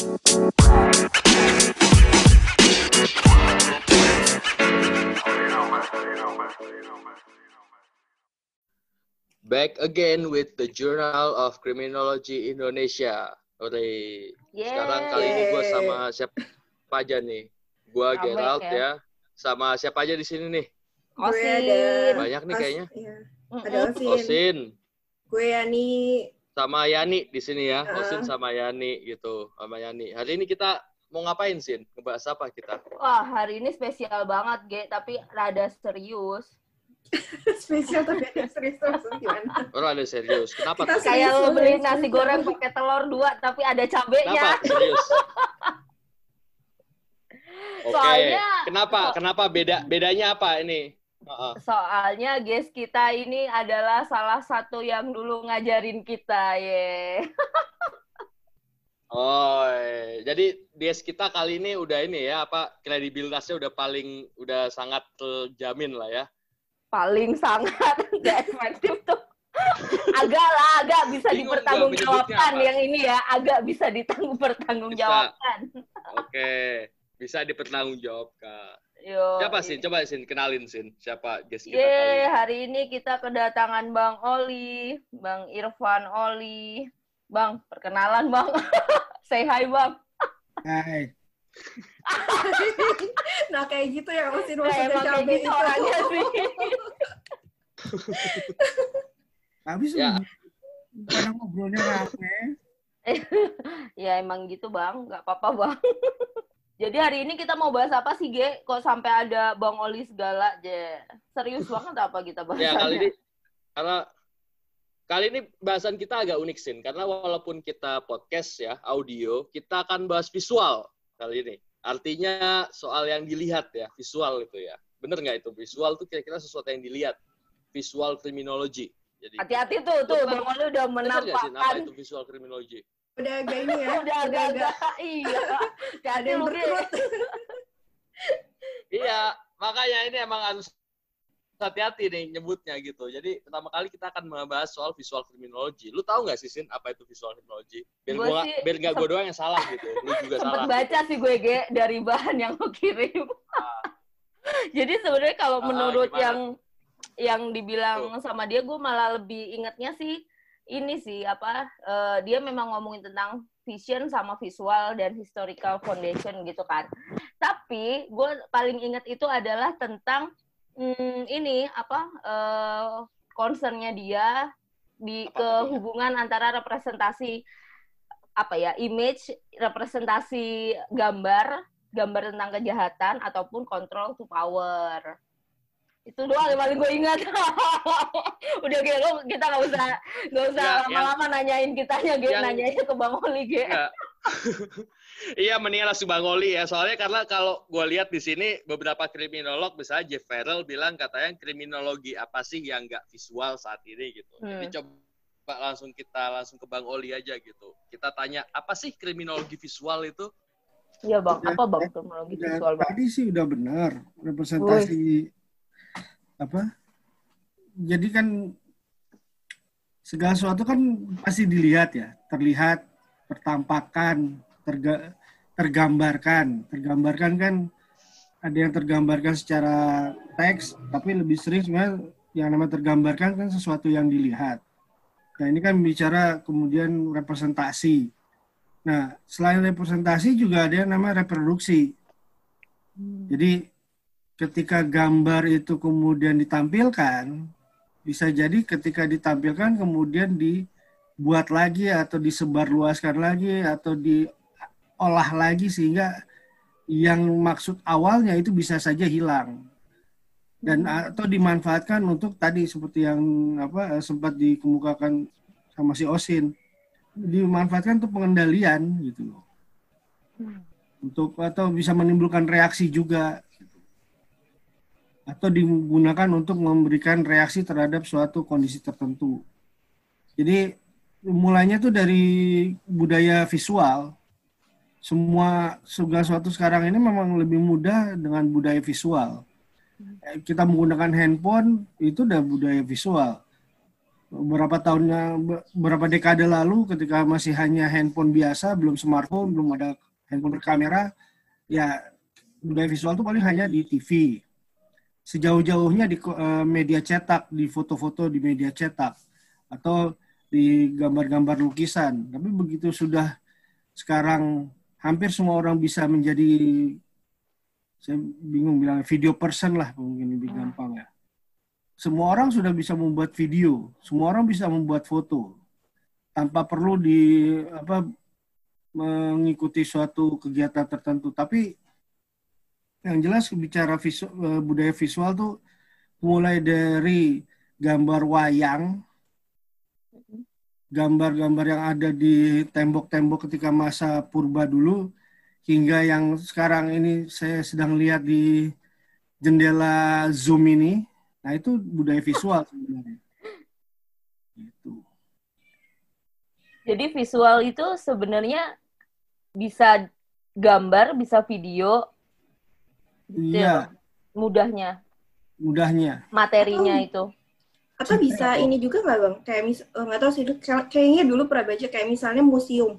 Back again with the Journal of Criminology Indonesia. Oke, sekarang kali ini gue sama siapa aja nih? Gue Gerald ya. ya. Sama siapa aja di sini nih? Osin. Banyak nih kayaknya. Iya. Ada Osin. Osin. Gue Yani. Sama Yani di sini ya. Osin sama Yani gitu. Sama Yani. Hari ini kita mau ngapain, Sin? Ngebahas apa kita? Wah, hari ini spesial banget, Ge. Tapi rada serius. spesial tapi ada serius terus gimana? Oh, ada serius. Kenapa? Kita kayak lo beli nasi goreng pakai telur dua tapi ada cabenya. Kenapa? Serius. Oke. Soalnya kenapa? Kenapa beda bedanya apa ini? Soalnya guys kita ini adalah salah satu yang dulu ngajarin kita, ye. oh, jadi guys kita kali ini udah ini ya apa kredibilitasnya udah paling udah sangat terjamin lah ya. Paling sangat nggak efektif tuh. Agak lah agak bisa dipertanggungjawabkan yang ini ya. Agak bisa ditanggung pertanggungjawabkan oke. Bisa dipertanggungjawabkan Yo, siapa sih coba sih kenalin sih siapa guest kita Yeay, hari ini kita kedatangan Bang Oli Bang Irfan Oli. Bang perkenalan Bang. Say hi Bang. Hai. Nah kayak gitu ya mesti nah, emang kayak gitu itu. orangnya sih. Habis ya. kadang ngobrolnya rame ya emang gitu bang. Nggak apa-apa bang jadi hari ini kita mau bahas apa sih Ge? kok sampai ada bang Oli segala je serius banget apa kita bahas ya kali ini karena Kali ini bahasan kita agak unik, Sin. Karena walaupun kita podcast ya, audio, kita akan bahas visual kali ini. Artinya soal yang dilihat ya, visual itu ya. Bener nggak itu? Visual tuh kira-kira sesuatu yang dilihat. Visual criminology. Jadi hati-hati tuh, tuh Bang Oli udah menampakkan. Apa itu visual criminology? Udah agak ini ya. udah agak-agak, iya. Gak ada yang Iya, makanya ini emang harus hati-hati nih nyebutnya gitu. Jadi pertama kali kita akan membahas soal visual criminology. Lu tahu nggak sih Sin apa itu visual criminology? Biar gue gua, biar nggak gue doang yang salah gitu. Lu juga sempet salah. baca sih gue Ge, dari bahan yang lo kirim. Ah. Jadi sebenarnya kalau ah, menurut gimana? yang yang dibilang Tuh. sama dia, gue malah lebih ingatnya sih ini sih apa uh, dia memang ngomongin tentang vision sama visual dan historical foundation gitu kan. Tapi gue paling ingat itu adalah tentang hmm, ini apa uh, concernnya dia di apa ke hubungan antara representasi apa ya image representasi gambar gambar tentang kejahatan ataupun control to power itu doang yang paling gue ingat. Udah kayak lo kita nggak usah nggak usah lama-lama ya, nanyain kitanya gitu yang, nanyain ke bang Oli gitu iya mendingan langsung bang Oli ya. Soalnya karena kalau gue lihat di sini beberapa kriminolog misalnya Jeff Farrell bilang katanya kriminologi apa sih yang nggak visual saat ini gitu. Hmm. jadi coba langsung kita langsung ke bang Oli aja gitu. Kita tanya apa sih kriminologi visual itu? Iya bang, apa bang kriminologi visual bang? Tadi sih udah benar. Representasi apa jadi kan segala sesuatu kan pasti dilihat ya terlihat tertampakkan terga, tergambarkan. Tergambarkan kan ada yang tergambarkan secara teks tapi lebih sering sebenarnya yang namanya tergambarkan kan sesuatu yang dilihat. Nah ini kan bicara kemudian representasi. Nah selain representasi juga ada yang namanya reproduksi. Jadi ketika gambar itu kemudian ditampilkan, bisa jadi ketika ditampilkan kemudian dibuat lagi atau disebarluaskan lagi atau diolah lagi sehingga yang maksud awalnya itu bisa saja hilang. Dan atau dimanfaatkan untuk tadi seperti yang apa sempat dikemukakan sama si Osin. Dimanfaatkan untuk pengendalian gitu loh. Hmm. untuk atau bisa menimbulkan reaksi juga atau digunakan untuk memberikan reaksi terhadap suatu kondisi tertentu. Jadi mulainya tuh dari budaya visual. Semua segala sesuatu sekarang ini memang lebih mudah dengan budaya visual. Kita menggunakan handphone itu udah budaya visual. beberapa tahunnya beberapa dekade lalu ketika masih hanya handphone biasa belum smartphone belum ada handphone berkamera ya budaya visual itu paling hanya di TV sejauh-jauhnya di uh, media cetak di foto-foto di media cetak atau di gambar-gambar lukisan. Tapi begitu sudah sekarang hampir semua orang bisa menjadi saya bingung bilang video person lah mungkin lebih gampang ya. Semua orang sudah bisa membuat video, semua orang bisa membuat foto. Tanpa perlu di apa mengikuti suatu kegiatan tertentu. Tapi yang jelas bicara visual, eh, budaya visual tuh mulai dari gambar wayang, gambar-gambar yang ada di tembok-tembok ketika masa purba dulu, hingga yang sekarang ini saya sedang lihat di jendela Zoom ini, Nah itu budaya visual sebenarnya. Gitu. Jadi visual itu sebenarnya bisa gambar, bisa video. Iya. Ya, mudahnya. Mudahnya. Materinya oh. itu. Atau bisa ini juga nggak bang? Kayak mis, eh, nggak tahu sih. Kayaknya dulu pernah baca kayak misalnya museum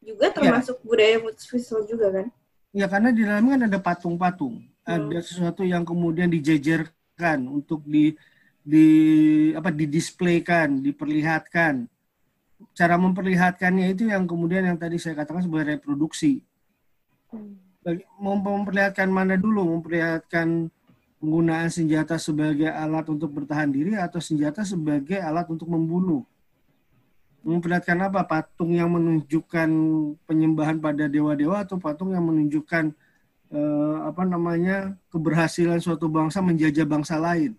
juga iya. termasuk ya. budaya visual juga kan? Ya karena di dalamnya kan ada patung-patung, hmm. ada sesuatu yang kemudian dijejer diperlihatkan, untuk di di apa didisplaykan, diperlihatkan. Cara memperlihatkannya itu yang kemudian yang tadi saya katakan sebagai reproduksi. Memperlihatkan mana dulu? Memperlihatkan penggunaan senjata sebagai alat untuk bertahan diri atau senjata sebagai alat untuk membunuh. Memperlihatkan apa? Patung yang menunjukkan penyembahan pada dewa-dewa atau patung yang menunjukkan eh, apa namanya keberhasilan suatu bangsa menjajah bangsa lain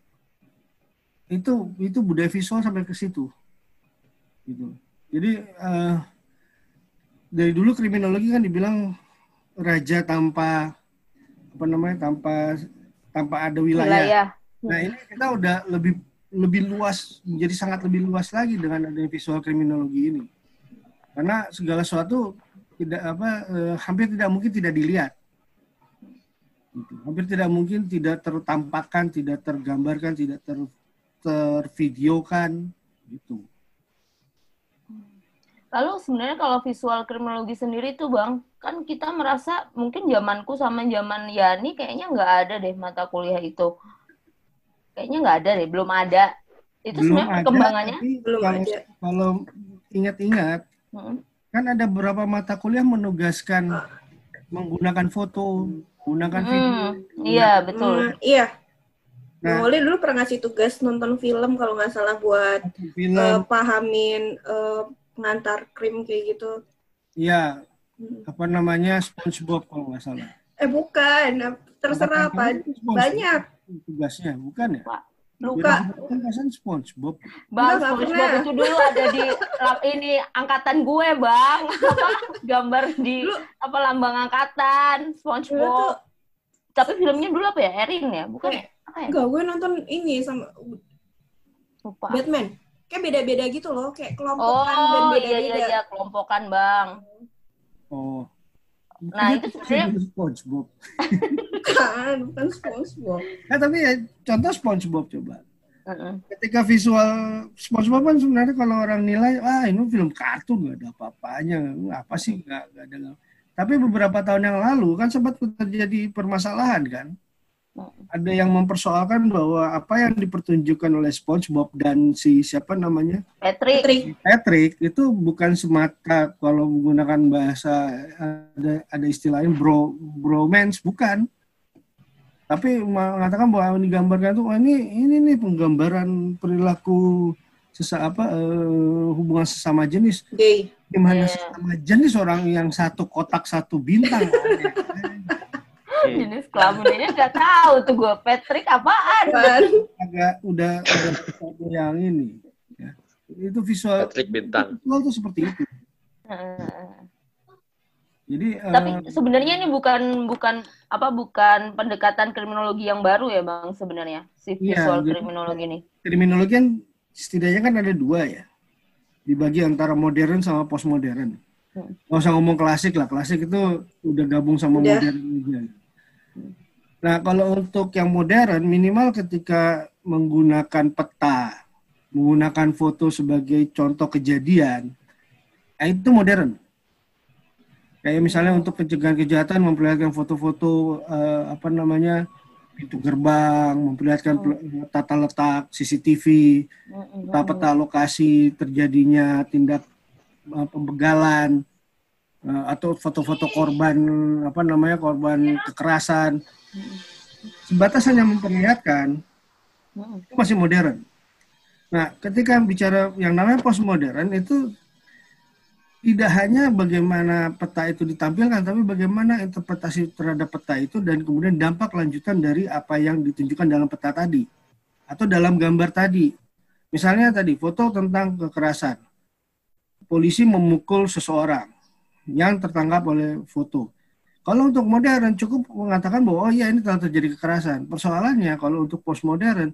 itu itu budaya visual sampai ke situ gitu jadi eh, dari dulu kriminologi kan dibilang raja tanpa apa namanya tanpa tanpa ada wilayah. wilayah. Nah ini kita udah lebih lebih luas menjadi sangat lebih luas lagi dengan adanya visual kriminologi ini karena segala sesuatu tidak apa eh, hampir tidak mungkin tidak dilihat Gitu. Hampir tidak mungkin tidak tertampakkan, tidak tergambarkan, tidak ter, tervideokan gitu. Lalu sebenarnya kalau visual kriminologi sendiri tuh bang, kan kita merasa mungkin zamanku sama zaman Yani kayaknya nggak ada deh mata kuliah itu. Kayaknya nggak ada deh, belum ada. Itu belum sebenarnya perkembangannya belum kalau, ada. Kalau ingat-ingat, hmm. kan ada beberapa mata kuliah menugaskan menggunakan foto, gunakan hmm, video. Iya, betul. Hmm, iya. Nah, Molly dulu pernah ngasih tugas nonton film kalau nggak salah buat film. Uh, pahamin uh, pengantar krim kayak gitu. Iya. Hmm. Apa namanya SpongeBob kalau nggak salah. Eh bukan, terserah apa. Banyak. Tugasnya, bukan ya? Pak. Luka. Kan SpongeBob. Bang, Enggak, SpongeBob itu dulu ada di ini angkatan gue, Bang. Gambar di Lu, apa lambang angkatan SpongeBob. Tapi filmnya dulu apa ya? Erin ya? Bukan ya? Apa ya? Enggak, gue nonton ini sama Lupa. Batman. Kayak beda-beda gitu loh, kayak kelompokan oh, dan beda-beda. Oh iya iya iya, kelompokan, Bang. Oh. Nah, itu sebenarnya SpongeBob. bukan, bukan SpongeBob. Nah, tapi ya contoh SpongeBob coba. Uh-uh. Ketika visual SpongeBob kan sebenarnya kalau orang nilai, ah ini film kartun nggak ada apa-apanya, apa sih nggak ada. Tapi beberapa tahun yang lalu kan sempat terjadi permasalahan kan ada yang mempersoalkan bahwa apa yang dipertunjukkan oleh SpongeBob dan si siapa namanya? Patrick. Patrick. Itu bukan semata kalau menggunakan bahasa ada ada istilahnya bro bromance bukan. Tapi mengatakan bahwa ini gambarnya tuh ini ini nih penggambaran perilaku sesa apa uh, hubungan sesama jenis. Gay. Gimana yeah. sesama jenis orang yang satu kotak satu bintang jenis kelaminnya nggak tahu tuh gue Patrick apaan? Agak udah udah yang ini ya. itu visual Patrick bintang. Visual tuh seperti itu. Jadi tapi uh, sebenarnya ini bukan bukan apa bukan pendekatan kriminologi yang baru ya bang sebenarnya? Si iya, visual ya, kriminologi ini. kriminologi kan setidaknya kan ada dua ya. Dibagi antara modern sama postmodern. Hmm. Gak usah ngomong klasik lah, klasik itu udah gabung sama udah. modern juga. Nah, kalau untuk yang modern, minimal ketika menggunakan peta, menggunakan foto sebagai contoh kejadian, ya itu modern. Kayak misalnya untuk pencegahan kejahatan memperlihatkan foto-foto uh, apa namanya pintu gerbang, memperlihatkan oh. tata letak CCTV, peta-peta lokasi terjadinya tindak uh, pembegalan uh, atau foto-foto korban apa namanya korban kekerasan. Sebatas hanya memperlihatkan itu masih modern. Nah, ketika bicara yang namanya postmodern itu tidak hanya bagaimana peta itu ditampilkan, tapi bagaimana interpretasi terhadap peta itu dan kemudian dampak lanjutan dari apa yang ditunjukkan dalam peta tadi atau dalam gambar tadi. Misalnya tadi foto tentang kekerasan. Polisi memukul seseorang yang tertangkap oleh foto. Kalau untuk modern cukup mengatakan bahwa oh iya ini telah terjadi kekerasan. Persoalannya kalau untuk postmodern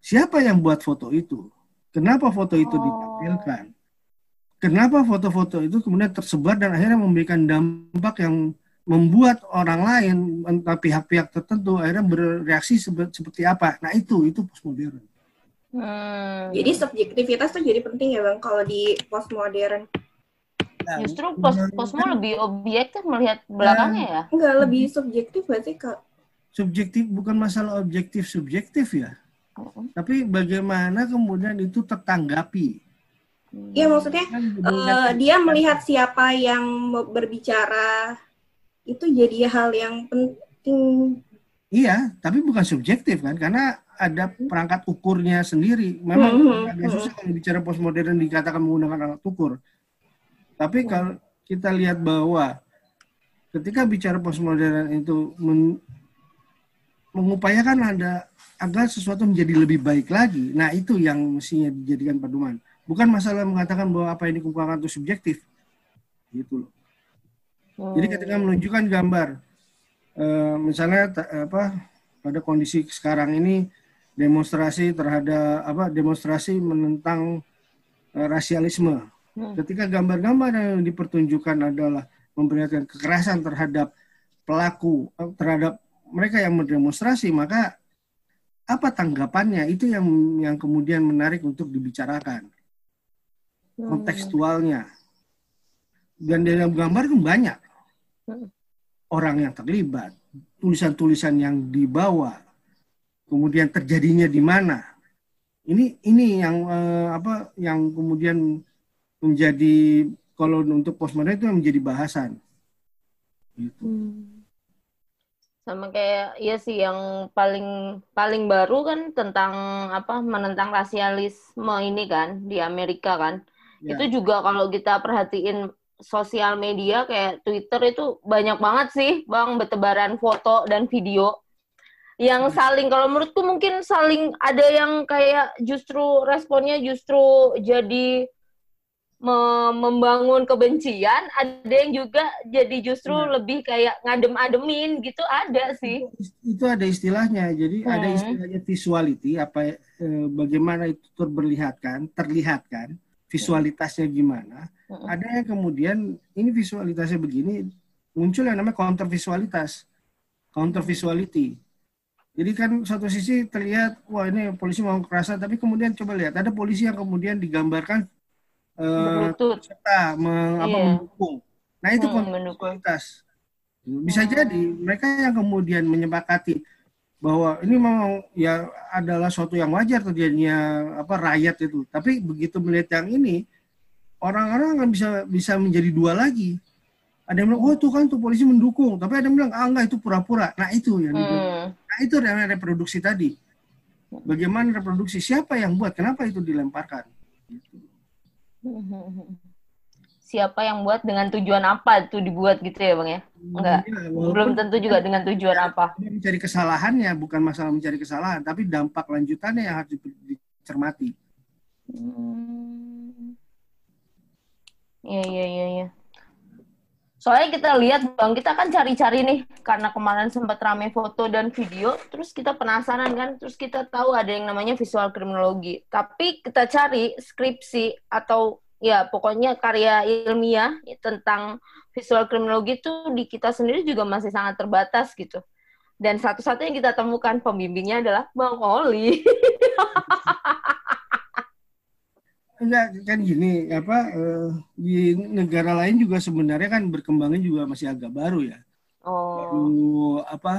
siapa yang buat foto itu? Kenapa foto itu oh. ditampilkan? kenapa foto-foto itu kemudian tersebar dan akhirnya memberikan dampak yang membuat orang lain entah pihak-pihak tertentu akhirnya bereaksi seperti apa nah itu itu postmodern hmm. jadi subjektivitas tuh jadi penting ya bang kalau di postmodern nah, justru post postmo lebih objektif melihat belakangnya ya? Enggak lebih subjektif sih kak? Subjektif bukan masalah objektif subjektif ya. Tapi bagaimana kemudian itu tertanggapi? Iya maksudnya uh, dia melihat siapa yang berbicara itu jadi hal yang penting. Iya, tapi bukan subjektif kan, karena ada perangkat ukurnya sendiri. Memang mm -hmm. agak susah kalau bicara postmodern dikatakan menggunakan alat ukur. Tapi kalau kita lihat bahwa ketika bicara postmodern itu men mengupayakan ada agar sesuatu menjadi lebih baik lagi. Nah itu yang mestinya dijadikan pedoman. Bukan masalah mengatakan bahwa apa yang dikemukakan itu subjektif. Gitu loh. Hmm. jadi ketika menunjukkan gambar uh, misalnya apa pada kondisi sekarang ini demonstrasi terhadap apa demonstrasi menentang uh, rasialisme hmm. ketika gambar-gambar yang dipertunjukkan adalah memperlihatkan kekerasan terhadap pelaku terhadap mereka yang mendemonstrasi maka apa tanggapannya itu yang yang kemudian menarik untuk dibicarakan kontekstualnya. Dan dalam gambar itu banyak orang yang terlibat, tulisan-tulisan yang dibawa, kemudian terjadinya di mana. Ini ini yang eh, apa yang kemudian menjadi kalau untuk postmodern itu menjadi bahasan. Gitu. Hmm. Sama kayak ya sih yang paling paling baru kan tentang apa menentang rasialisme ini kan di Amerika kan Yeah. Itu juga kalau kita perhatiin sosial media kayak Twitter itu banyak banget sih, Bang, bertebaran foto dan video yang hmm. saling kalau menurutku mungkin saling ada yang kayak justru responnya justru jadi membangun kebencian, ada yang juga jadi justru hmm. lebih kayak ngadem-ademin gitu ada sih. Itu, ada istilahnya. Jadi hmm. ada istilahnya visuality apa eh, bagaimana itu terlihatkan, terlihatkan visualitasnya gimana. Uh-huh. Ada yang kemudian ini visualitasnya begini, muncul yang namanya counter visualitas, counter visuality. Jadi kan satu sisi terlihat wah ini polisi mau kekerasan, tapi kemudian coba lihat ada polisi yang kemudian digambarkan uh, serta meng, yeah. apa, iya. mendukung. Nah itu counter visualitas. Bisa hmm. jadi mereka yang kemudian menyepakati bahwa ini memang ya adalah suatu yang wajar terjadinya apa rakyat itu. Tapi begitu melihat yang ini, orang-orang akan bisa bisa menjadi dua lagi. Ada yang bilang, oh itu kan tuh polisi mendukung. Tapi ada yang bilang, ah enggak itu pura-pura. Nah itu yang hmm. Nah itu yang reproduksi tadi. Bagaimana reproduksi? Siapa yang buat? Kenapa itu dilemparkan? Gitu. Hmm, hmm, hmm siapa yang buat dengan tujuan apa itu dibuat gitu ya bang ya enggak ya, belum tentu juga dengan tujuan apa mencari kesalahannya bukan masalah mencari kesalahan tapi dampak lanjutannya yang harus dicermati hmm. iya iya iya ya. Soalnya kita lihat bang kita kan cari-cari nih karena kemarin sempat rame foto dan video terus kita penasaran kan terus kita tahu ada yang namanya visual kriminologi tapi kita cari skripsi atau ya pokoknya karya ilmiah tentang visual kriminologi itu di kita sendiri juga masih sangat terbatas gitu. Dan satu-satunya yang kita temukan pembimbingnya adalah Bang Oli. enggak kan gini apa eh, di negara lain juga sebenarnya kan berkembangnya juga masih agak baru ya. Oh. Baru apa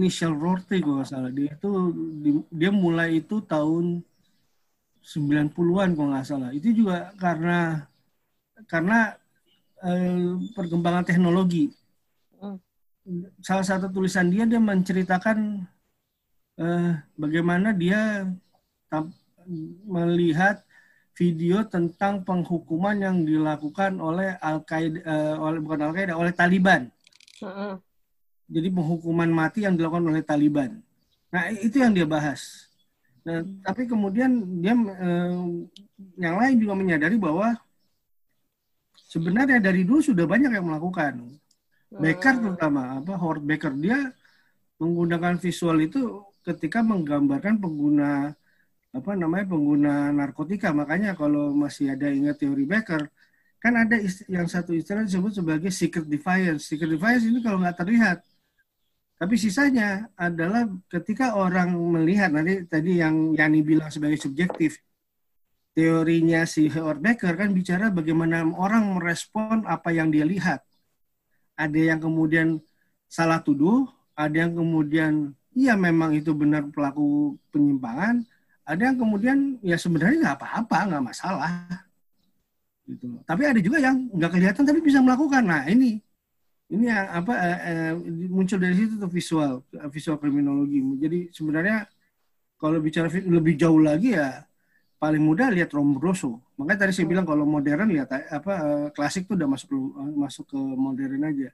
Michel Rorty kalau nggak salah dia itu di- dia mulai itu tahun 90-an kalau nggak salah. Itu juga karena karena eh, perkembangan teknologi. Hmm. Salah satu tulisan dia dia menceritakan eh, bagaimana dia melihat video tentang penghukuman yang dilakukan oleh Al Qaeda oleh bukan Al Qaeda oleh Taliban. Mm-mm. Jadi penghukuman mati yang dilakukan oleh Taliban. Nah itu yang dia bahas. Nah, tapi kemudian dia eh, yang lain juga menyadari bahwa sebenarnya dari dulu sudah banyak yang melakukan. Becker terutama apa Howard Becker dia menggunakan visual itu ketika menggambarkan pengguna apa namanya pengguna narkotika. Makanya kalau masih ada ingat teori Becker kan ada yang satu istilah disebut sebagai secret defiance. Secret defiance ini kalau nggak terlihat. Tapi sisanya adalah ketika orang melihat nanti tadi yang Yani bilang sebagai subjektif teorinya si Howard Becker kan bicara bagaimana orang merespon apa yang dia lihat. Ada yang kemudian salah tuduh, ada yang kemudian iya memang itu benar pelaku penyimpangan, ada yang kemudian ya sebenarnya nggak apa-apa, nggak masalah. Gitu. Tapi ada juga yang nggak kelihatan tapi bisa melakukan. Nah ini ini yang apa eh, eh, muncul dari situ tuh visual visual kriminologi. Jadi sebenarnya kalau bicara lebih jauh lagi ya paling mudah lihat Lombroso. Makanya tadi saya bilang kalau modern lihat eh, apa eh, klasik tuh udah masuk masuk ke modern aja.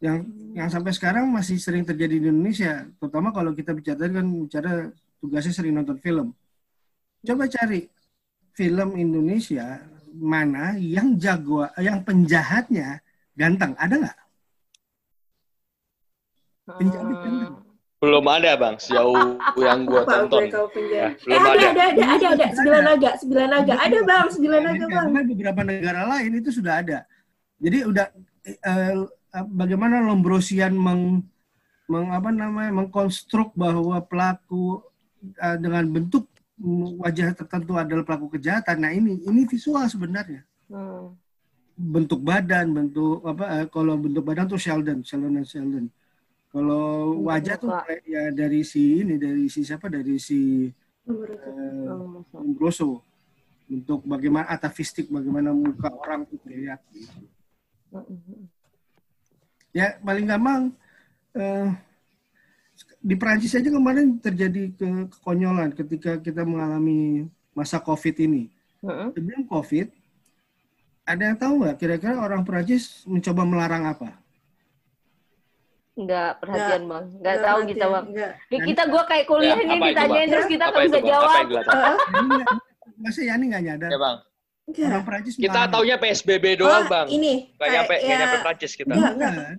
Yang yang sampai sekarang masih sering terjadi di Indonesia, terutama kalau kita bicara kan bicara tugasnya sering nonton film. Coba cari film Indonesia mana yang jago, yang penjahatnya ganteng, ada nggak? Penjahat ganteng. Belum ada bang, sejauh yang gue Apa tonton. Ya, Eh belum ada, ada. ada, ada, ada, ada, sembilan naga, sembilan naga, ada bang, sembilan naga bang. Karena beberapa negara lain itu sudah ada. Jadi udah eh, bagaimana Lombrosian meng, meng- apa namanya mengkonstruk bahwa pelaku eh, dengan bentuk wajah tertentu adalah pelaku kejahatan. Nah ini ini visual sebenarnya. Hmm. Bentuk badan, bentuk apa? eh, kalau bentuk badan tuh Sheldon, Sheldon dan Sheldon. Kalau wajah tuh ya dari si ini, dari si siapa? Dari si itu. eh, Hmm. Lombroso. Untuk bagaimana atavistik, bagaimana muka orang tuh terlihat. gitu. Hmm. Ya paling gampang eh, di Perancis aja kemarin terjadi ke kekonyolan ketika kita mengalami masa COVID ini. Sebelum COVID, ada yang tahu nggak kira-kira orang Perancis mencoba melarang apa? Nggak perhatian bang, nggak tahu perhatian, kita bang. Enggak. Nih, kita gua kayak kuliah Ya, itu, ditanyain terus kita nggak bisa bang? Jawab. nggak- Masa Yani nggak nyadar? Ya bang, enggak. Orang Perancis kita melarang. taunya PSBB doang Oh, bang. Ini Gak nyampe, nggak ya, nyampe Prancis kita. Enggak. Bukan.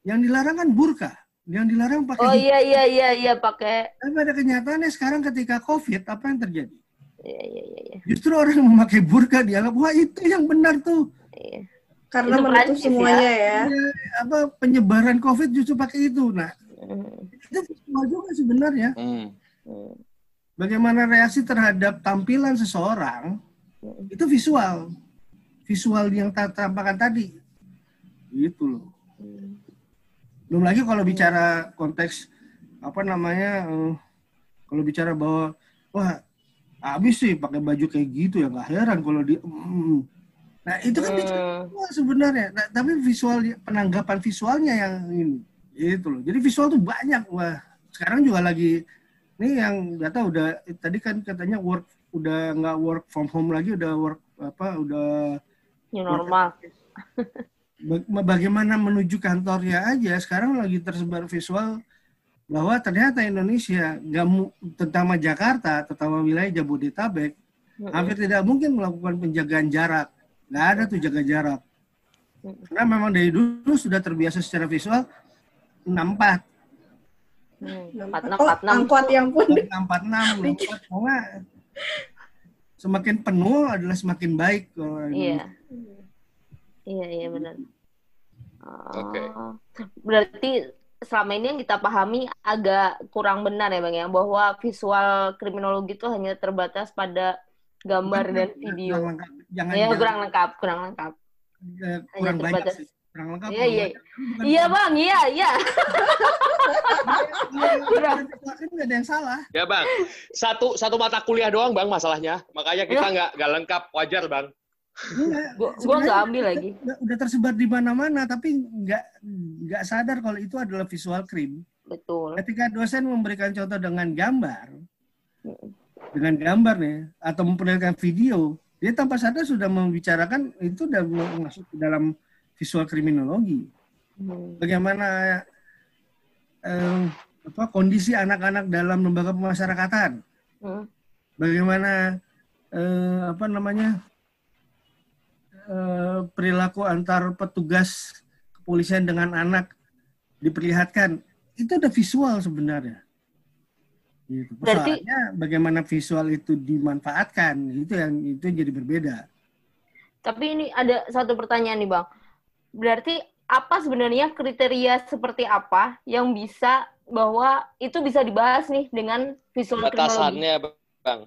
Yang dilarang kan burka. Yang dilarang pakai Oh iya iya iya iya pakai. Tapi pada kenyataannya sekarang ketika COVID, apa yang terjadi? Iya iya iya iya. Justru orang yang memakai burka dianggap, wah itu yang benar tuh. Iya. karena Itu menutup ya. semuanya ya. Ya, apa penyebaran COVID justru pakai itu. Nah, Hmm. itu visual juga sebenarnya. Hmm. Hmm. Bagaimana reaksi terhadap tampilan seseorang Hmm. itu visual, visual yang ta- tampakkan tadi, gitu loh. Belum lagi kalau bicara konteks apa namanya, eh, kalau bicara bahwa wah habis sih pakai baju kayak gitu ya nggak heran kalau di. mm. Nah itu kan bicara Hmm. visual sebenarnya, nah, tapi visual penanggapan visualnya yang ini, itu loh. Jadi visual tuh banyak wah. Sekarang juga lagi ini yang nggak tahu udah tadi kan katanya work udah nggak work from home lagi udah work apa udah New normal. Bagaimana menuju kantornya aja sekarang lagi tersebar visual bahwa ternyata Indonesia nggak terutama Jakarta terutama wilayah Jabodetabek Hmm. hampir tidak mungkin melakukan penjagaan jarak nggak ada tuh jaga jarak Hmm. karena memang dari dulu sudah terbiasa secara visual 64 Hmm. Empat 46 Oh, 46. angkot yang pun 46 64 pokoknya semakin penuh adalah semakin baik kalau Iya. Iya iya benar. Oke. Oh, Berarti selama ini yang kita pahami agak kurang benar ya bang ya bahwa visual kriminologi itu hanya terbatas pada gambar dan video. Kurang lengkap. Jangan, ya, kurang lengkap, kurang lengkap. Ya, kurang hanya banyak sih. Kurang lengkap. Iya, iya. Iya, Bang. Iya, iya. kurang. Kan nggak ada yang salah. Ya, Bang. Satu satu mata kuliah doang, Bang, masalahnya. Makanya kita ya. nggak nggak lengkap. Wajar, Bang. Gue gua nggak ambil lagi. Udah tersebar di mana-mana, tapi nggak nggak sadar kalau itu adalah visual krim. Betul. Ketika dosen memberikan contoh dengan gambar, dengan gambar nih, atau memperlihatkan video, dia tanpa sadar sudah membicarakan itu sudah masuk ke dalam visual kriminologi. Bagaimana eh, apa kondisi anak-anak dalam lembaga pemasyarakatan? Bagaimana eh, apa namanya Eh, perilaku antar petugas kepolisian dengan anak diperlihatkan itu ada visual sebenarnya. Gitu. Berarti, bagaimana visual itu dimanfaatkan itu yang itu jadi berbeda. Tapi ini ada satu pertanyaan nih bang. Berarti apa sebenarnya kriteria seperti apa yang bisa bahwa itu bisa dibahas nih dengan visual Batasannya bang.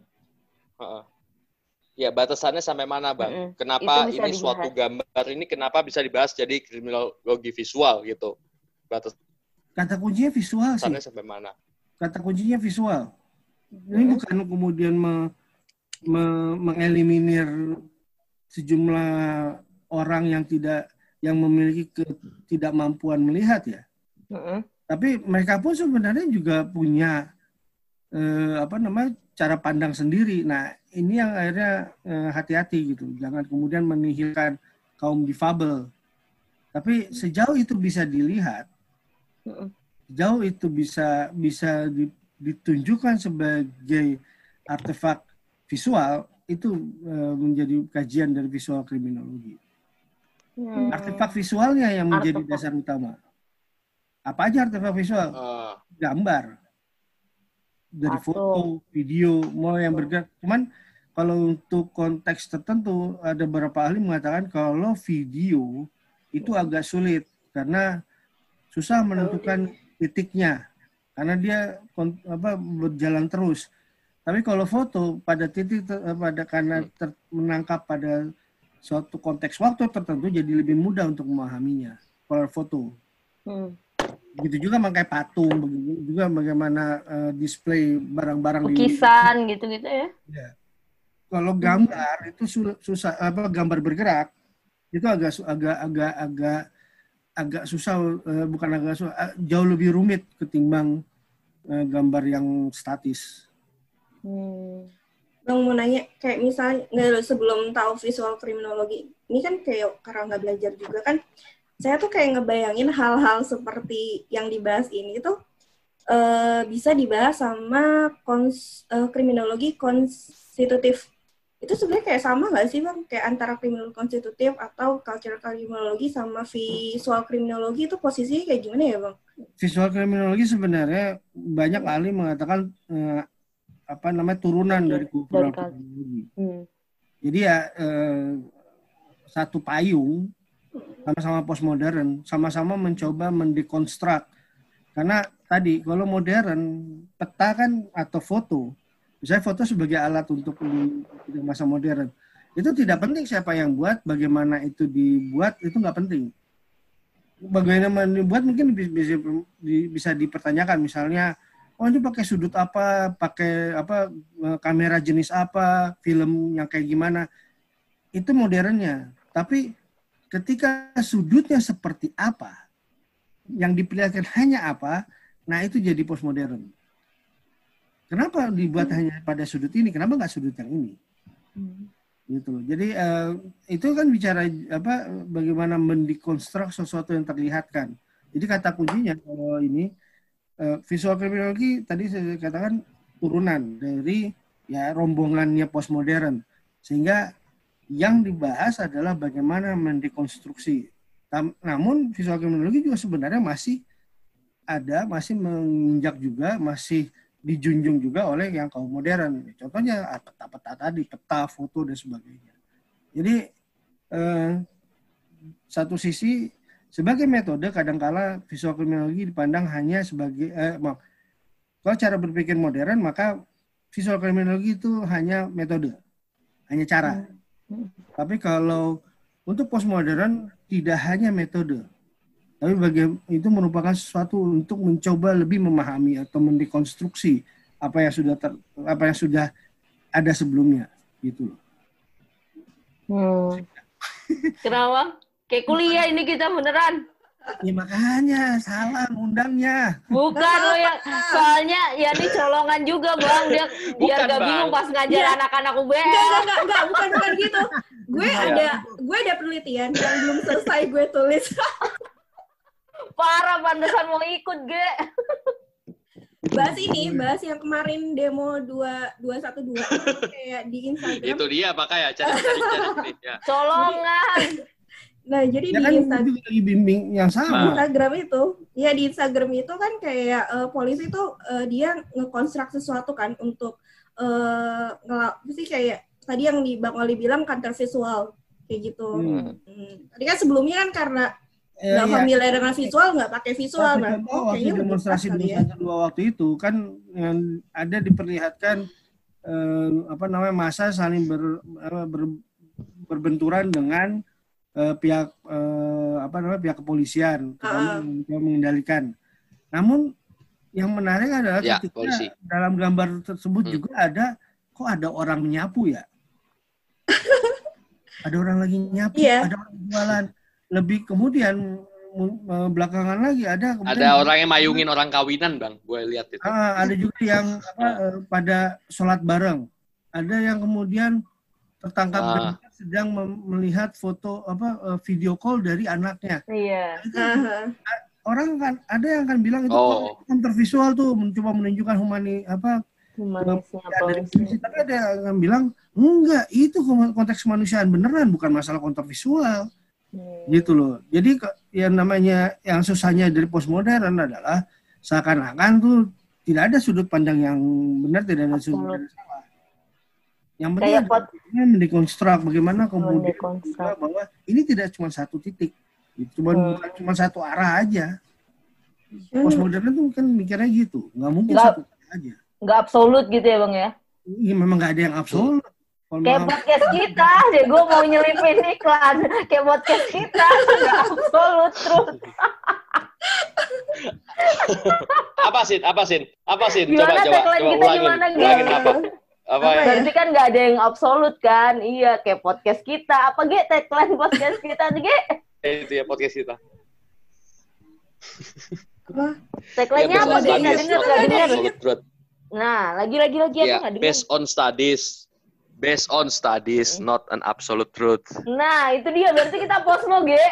Uh -uh. Ya, batasannya sampai mana, Bang? Mm -hmm. Kenapa ini dibahas. suatu gambar ini kenapa bisa dibahas jadi kriminologi visual gitu? Batas Kata kuncinya visual sih. sampai mana? Kata kuncinya visual. Ini mm -hmm. bukan kemudian me, me, mengeliminir sejumlah orang yang tidak yang memiliki ketidakmampuan melihat ya. Mm -hmm. Tapi mereka pun sebenarnya juga punya eh, apa namanya cara pandang sendiri. Nah, ini yang akhirnya eh, hati-hati gitu. Jangan kemudian menihilkan kaum difabel. Tapi sejauh itu bisa dilihat, sejauh itu bisa bisa ditunjukkan sebagai artefak visual itu uh, menjadi kajian dari visual kriminologi. Hmm. Artefak visualnya yang menjadi artefak. dasar utama. Apa aja artefak visual? Uh. Gambar dari foto, video, mau yang bergerak. Cuman kalau untuk konteks tertentu ada beberapa ahli mengatakan kalau video itu agak sulit karena susah menentukan titiknya karena dia apa berjalan terus. Tapi kalau foto pada titik pada karena ter, menangkap pada suatu konteks waktu tertentu jadi lebih mudah untuk memahaminya. Kalau foto. Hmm. Begitu juga mengkai patung, begitu juga bagaimana uh, display barang-barang lukisan gitu-gitu ya. ya kalau gambar itu susah apa gambar bergerak itu agak agak agak agak agak susah uh, bukan agak susah uh, jauh lebih rumit ketimbang uh, gambar yang statis. Hmm. Bang mau nanya kayak misalnya nggak sebelum tahu visual kriminologi ini kan kayak karena nggak belajar juga kan saya tuh kayak ngebayangin hal-hal seperti yang dibahas ini tuh uh, bisa dibahas sama kons, uh, kriminologi konstitutif itu sebenarnya kayak sama nggak sih bang kayak antara kriminologi konstitutif atau cultural kriminologi sama visual kriminologi itu posisinya kayak gimana ya bang? Visual kriminologi sebenarnya banyak ahli mengatakan eh, apa namanya turunan dari kultural kriminologi. Hmm. Jadi ya eh, satu payung sama-sama postmodern, sama-sama mencoba mendekonstruk karena tadi kalau modern peta kan atau foto Misalnya foto sebagai alat untuk di masa modern. Itu tidak penting siapa yang buat, bagaimana itu dibuat, itu nggak penting. Bagaimana dibuat mungkin bisa, bisa dipertanyakan. Misalnya, oh ini pakai sudut apa, pakai apa kamera jenis apa, film yang kayak gimana. Itu modernnya. Tapi ketika sudutnya seperti apa, yang diperlihatkan hanya apa, nah itu jadi postmodern. Kenapa dibuat hmm. hanya pada sudut ini? Kenapa nggak sudut yang ini? Hmm. Gitu. Jadi uh, itu kan bicara apa bagaimana mendekonstruk sesuatu yang terlihatkan. Jadi kata kuncinya kalau ini uh, visual kriminologi tadi saya katakan turunan dari ya rombongannya postmodern sehingga yang dibahas adalah bagaimana mendekonstruksi. Namun visual kriminologi juga sebenarnya masih ada, masih menginjak juga, masih dijunjung juga oleh yang kaum modern. Contohnya ah, peta-peta tadi, peta, foto dan sebagainya. Jadi eh, satu sisi sebagai metode kadangkala visual kriminologi dipandang hanya sebagai eh, maaf kalau cara berpikir modern maka visual kriminologi itu hanya metode hanya cara tapi kalau untuk postmodern tidak hanya metode tapi bagian itu merupakan sesuatu untuk mencoba lebih memahami atau mendekonstruksi apa yang sudah ter, apa yang sudah ada sebelumnya gitu loh. Hmm. Kenapa? Kayak kuliah ini kita beneran. Ya makanya salah undangnya. Bukan lo yang soalnya ya ini colongan juga bang dia biar Bukan, gak Bang. bingung pas ngajar Iya. anak-anak UBS. Enggak, enggak, enggak, enggak, bukan bukan gitu. Gue Iya. ada gue ada penelitian yang belum selesai gue tulis. Parah pantesan mau ikut ge. bahas ini, bahas yang kemarin demo 2 212 kayak di Instagram. Itu dia cari cari. Ya. Colongan. Nah, jadi Ya di kan Instagram itu lagi bimbing yang di sama. Instagram itu, ya di Instagram itu kan kayak eh, polisi tuh eh, dia ngekonstruk sesuatu kan untuk eh apa sih kayak tadi yang di Bang Oli bilang counter visual kayak gitu. Hmm. Hmm. Tadi kan sebelumnya kan karena nggak iya. familiar dengan visual, nggak pakai visual, Tapi nah, contoh oh, waktu demonstrasi ya. 212 waktu itu kan yang ada diperlihatkan eh, apa namanya masa saling ber, apa, ber- berbenturan dengan eh, pihak eh, apa namanya pihak kepolisian Ah. yang mengendalikan. Namun yang menarik adalah Ya, ketika polisi. dalam gambar tersebut Hmm. juga ada kok ada orang menyapu ya? ada orang lagi nyapu, Iya. ada orang jualan. Lebih kemudian mu- eh, belakangan lagi ada kemudian Ada orang yang mayungin orang kawinan bang, gue lihat itu. Ah, ada juga yang apa, eh, pada sholat bareng. Ada yang kemudian tertangkap Ah. sedang melihat foto apa eh, video call dari anaknya. Iya. Aha. Orang kan ada yang akan bilang itu Oh. kan visual tuh mencoba menunjukkan humani apa ya, dari polisi. Tapi ada yang bilang enggak itu konteks kemanusiaan beneran bukan masalah konteks visual Hmm. gitu loh. Jadi yang namanya yang susahnya dari postmodern adalah seakan-akan tuh tidak ada sudut pandang yang benar, tidak ada sudut pandang yang salah. Yang penting adalah bagaimana mendekonstruk, bagaimana kemudian juga bahwa ini tidak cuma satu titik, itu cuma Hmm. bukan cuma satu arah aja. Postmodern tuh kan mikirnya gitu, nggak mungkin Nggak. satu arah aja. Nggak absolut gitu ya bang ya. Ini memang nggak ada yang absolut. Kalau Kayak podcast kita, deh gue mau nyelipin iklan. Kayak podcast kita, nggak absolut terus. Apa sih? Apa sih? Apa sih? Coba Gimana coba coba kita ulangin. gimana? Ulangin apa? Apa ya? Berarti kan nggak ada yang absolut kan? Iya, kayak podcast kita. Apa Ge? Tagline podcast kita nih, Ge? Itu ya podcast kita. Apa? Tagline-nya Ya, apa, on denger. absolute truth. Nah, lagi-lagi lagi aku Ya, nggak denger. based on studies. Based on studies, not an absolute truth. Nah, itu dia. Berarti kita posmo, Ge.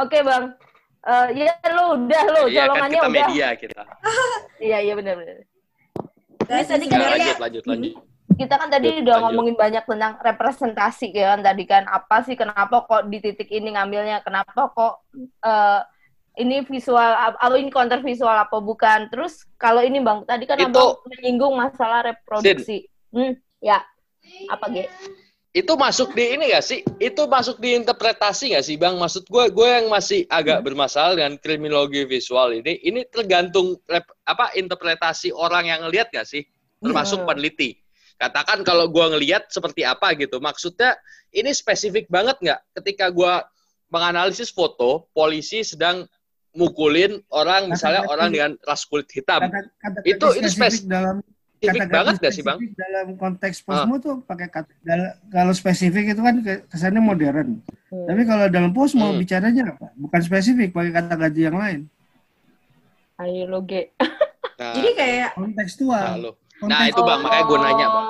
Oke, Bang. Eh, ya lu udah lu Iya kan kita udah. media kita. Iya, iya benar benar. Guys, tadi kan lanjut, lanjut, lanjut. Kita kan tadi Lanjut, udah lanjut. ngomongin banyak tentang representasi ya kan tadi kan apa sih kenapa kok di titik ini ngambilnya kenapa kok eh, ini visual atau ini counter visual apa bukan terus kalau ini bang tadi kan Itu- abang menyinggung masalah reproduksi hmm ya apa ge Itu masuk di ini gak sih? Itu masuk di interpretasi gak sih, Bang? Maksud gue, gue yang masih agak bermasalah dengan kriminologi visual ini, ini tergantung rep- apa interpretasi orang yang ngelihat gak sih? Termasuk Hmm. peneliti. Katakan kalau gue ngelihat seperti apa gitu. Maksudnya ini spesifik banget nggak? Ketika gue menganalisis foto, polisi sedang mukulin orang, misalnya Kata-kata- orang dengan ras kulit hitam. Kata, kata, Itu- itu spesifik dalam Spesifik kata-kata banget gak sih, Bang? dalam konteks posmo tuh pakai kata kalau spesifik itu kan ke- kesannya modern. Hmm. Tapi kalau dalam posmo Hmm. bicaranya apa? Bukan spesifik, pakai kata gaji yang lain. ayo lo ge Nah, Jadi kayak nah, Kontekstual. lo. Konteks- Nah, itu Bang, makanya gue nanya, Bang.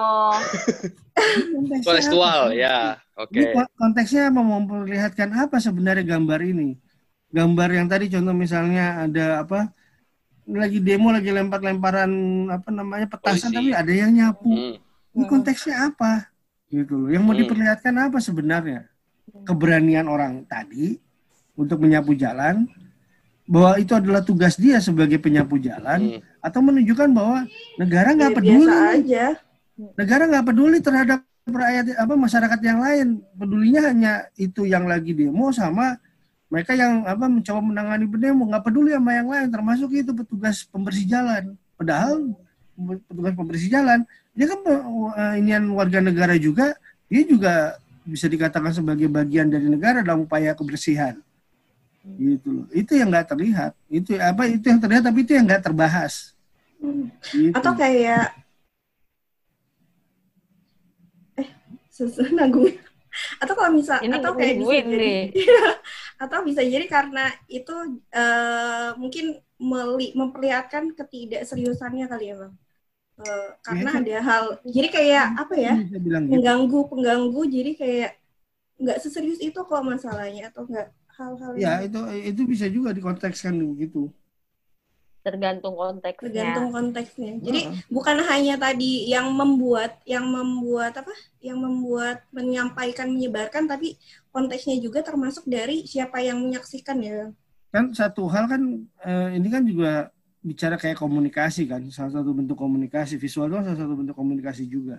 Kontekstual, ya. Oke. Ini ko- konteksnya mau memperlihatkan apa sebenarnya gambar ini? Gambar yang tadi contoh misalnya ada apa? Lagi demo lagi lempar-lemparan apa namanya petasan Polisi. tapi ada yang nyapu. Hmm. Ini konteksnya apa? Gitu loh. Yang mau Hmm. diperlihatkan apa sebenarnya? Keberanian orang tadi untuk menyapu jalan bahwa itu adalah tugas dia sebagai penyapu jalan Hmm. atau menunjukkan bahwa negara nggak ya peduli aja. negara nggak peduli terhadap rakyat apa masyarakat yang lain pedulinya hanya itu yang lagi demo sama mereka yang apa mencoba menangani pendemo nggak peduli sama yang lain termasuk itu petugas pembersih jalan. Padahal petugas pembersih jalan dia kan uh, inian warga negara juga dia juga bisa dikatakan sebagai bagian dari negara dalam upaya kebersihan. Gitu loh. Itu yang nggak terlihat. Itu apa itu yang terlihat tapi itu yang nggak terbahas. Hmm. gitu. atau kayak eh susu nanggung. Atau kalau misal Ini atau kayak bisa jadi atau bisa jadi karena itu uh, mungkin meli, memperlihatkan ketidakseriusannya kali ya bang. Uh, karena ya, ada hal jadi kayak apa ya gitu. pengganggu pengganggu jadi kayak nggak seserius itu kok masalahnya atau nggak hal-hal ya itu itu bisa juga dikontekskan begitu tergantung konteksnya. Tergantung konteksnya. Jadi uh. bukan hanya tadi yang membuat yang membuat apa? Yang membuat menyampaikan menyebarkan tapi konteksnya juga termasuk dari siapa yang menyaksikan ya. Kan satu hal kan eh, ini kan juga bicara kayak komunikasi kan salah satu bentuk komunikasi visual itu salah satu bentuk komunikasi juga.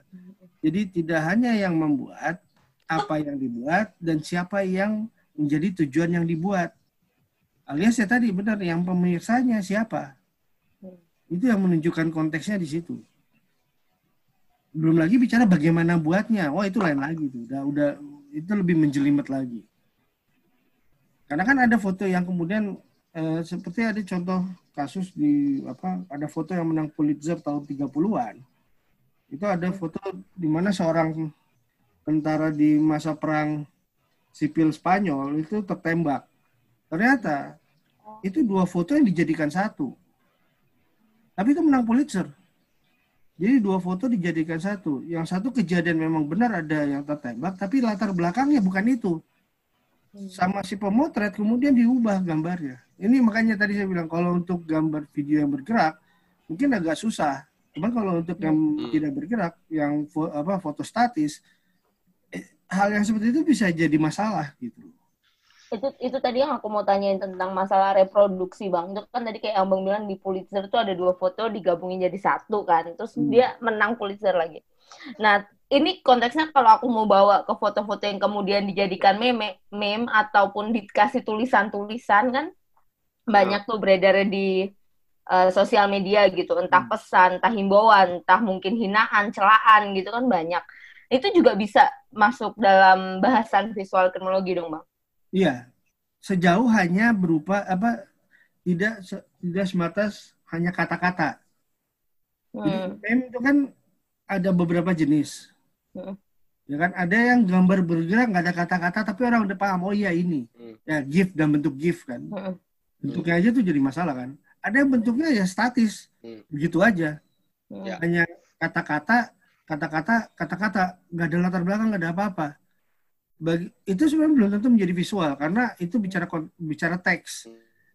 Jadi tidak hanya yang membuat apa yang dibuat dan siapa yang menjadi tujuan yang dibuat. Alias ya tadi benar yang pemirsanya siapa. Itu yang menunjukkan konteksnya di situ. Belum lagi bicara bagaimana buatnya. Oh itu lain lagi tuh. Udah udah itu lebih menjelimet lagi. Karena kan ada foto yang kemudian eh, seperti ada contoh kasus di apa ada foto yang menang Pulitzer tahun 30-an. Itu ada foto di mana seorang tentara di masa perang sipil Spanyol itu tertembak. Ternyata itu dua foto yang dijadikan satu. Tapi itu menang Pulitzer. Jadi dua foto dijadikan satu. Yang satu kejadian memang benar ada yang tertembak, tapi latar belakangnya bukan itu. Sama si pemotret kemudian diubah gambarnya. Ini makanya tadi saya bilang kalau untuk gambar video yang bergerak mungkin agak susah. Cuman kalau untuk yang hmm. tidak bergerak, yang fo apa foto statis, hal yang seperti itu bisa jadi masalah gitu. Itu itu tadi yang aku mau tanyain tentang masalah reproduksi bang. Itu kan tadi kayak abang bilang di Pulitzer tuh ada dua foto digabungin jadi satu kan. Terus hmm. dia menang Pulitzer lagi. Nah ini konteksnya kalau aku mau bawa ke foto-foto yang kemudian dijadikan meme, meme ataupun dikasih tulisan-tulisan kan banyak tuh beredar di uh, sosial media gitu, entah hmm. pesan, entah himbauan, entah mungkin hinaan, celaan gitu kan banyak itu juga bisa masuk dalam bahasan visual kriminologi dong bang? Iya, sejauh hanya berupa apa tidak tidak semata hanya kata-kata. Hmm. meme itu kan ada beberapa jenis. Hmm. Ya kan ada yang gambar bergerak nggak ada kata-kata tapi orang udah paham oh iya ini. Hmm. Ya GIF dan bentuk GIF kan. Hmm. Bentuknya aja tuh jadi masalah kan. Ada yang bentuknya ya statis. Hmm. Begitu aja. Hmm. Hanya kata-kata kata-kata kata-kata nggak ada latar belakang nggak ada apa-apa bagi itu sebenarnya belum tentu menjadi visual karena itu bicara bicara teks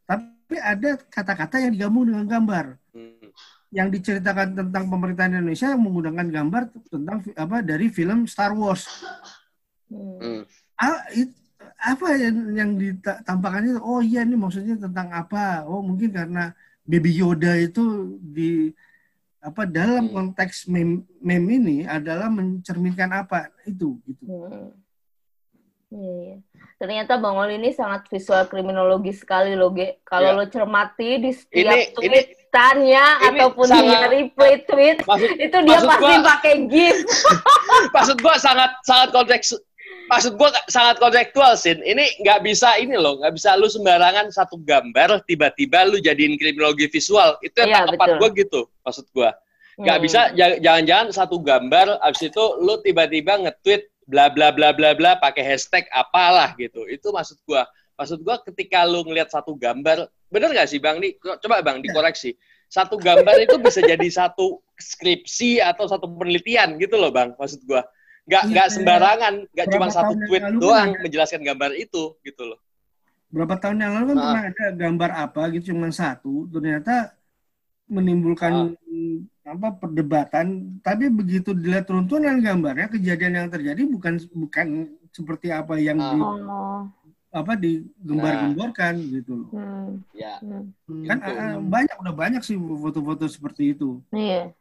tapi ada kata-kata yang digabung dengan gambar yang diceritakan tentang pemerintahan Indonesia yang menggunakan gambar tentang apa dari film Star Wars hmm. ah, it, apa yang yang ditampakkan itu oh iya ini maksudnya tentang apa oh mungkin karena Baby Yoda itu di apa dalam hmm. konteks meme, meme ini adalah mencerminkan apa itu gitu. Hmm. Iya, iya. Ternyata Bang Oli ini sangat visual kriminologi sekali loh, Ge. Kalau ya. lo cermati di setiap ini, tweetannya ini, ataupun sangat, dia replay tweet, maksud, itu dia pasti gua, pakai GIF. maksud gua sangat sangat konteks maksud gue sangat kontekstual sin ini nggak bisa ini loh nggak bisa lu sembarangan satu gambar tiba-tiba lu jadiin kriminologi visual itu yang ya, tepat gue gitu maksud gue nggak hmm. bisa jangan-jangan satu gambar abis itu lu tiba-tiba nge-tweet bla bla bla bla bla pakai hashtag apalah gitu. Itu maksud gue maksud gue ketika lu ngelihat satu gambar bener gak sih bang nih coba bang dikoreksi. Satu gambar itu bisa jadi satu skripsi atau satu penelitian gitu loh bang maksud gue nggak iya, nggak sembarangan nggak cuma satu tweet doang kan menjelaskan gambar itu gitu loh. Berapa tahun yang lalu kan ah. pernah ada gambar apa gitu cuma satu ternyata menimbulkan ah. Apa perdebatan tapi begitu dilihat runtuhan gambarnya kejadian yang terjadi bukan bukan seperti apa yang ah. di apa digembar-gemborkan nah. gitu loh. Hmm. Ya. Hmm. Kan gitu. banyak udah banyak sih foto-foto seperti itu. Iya.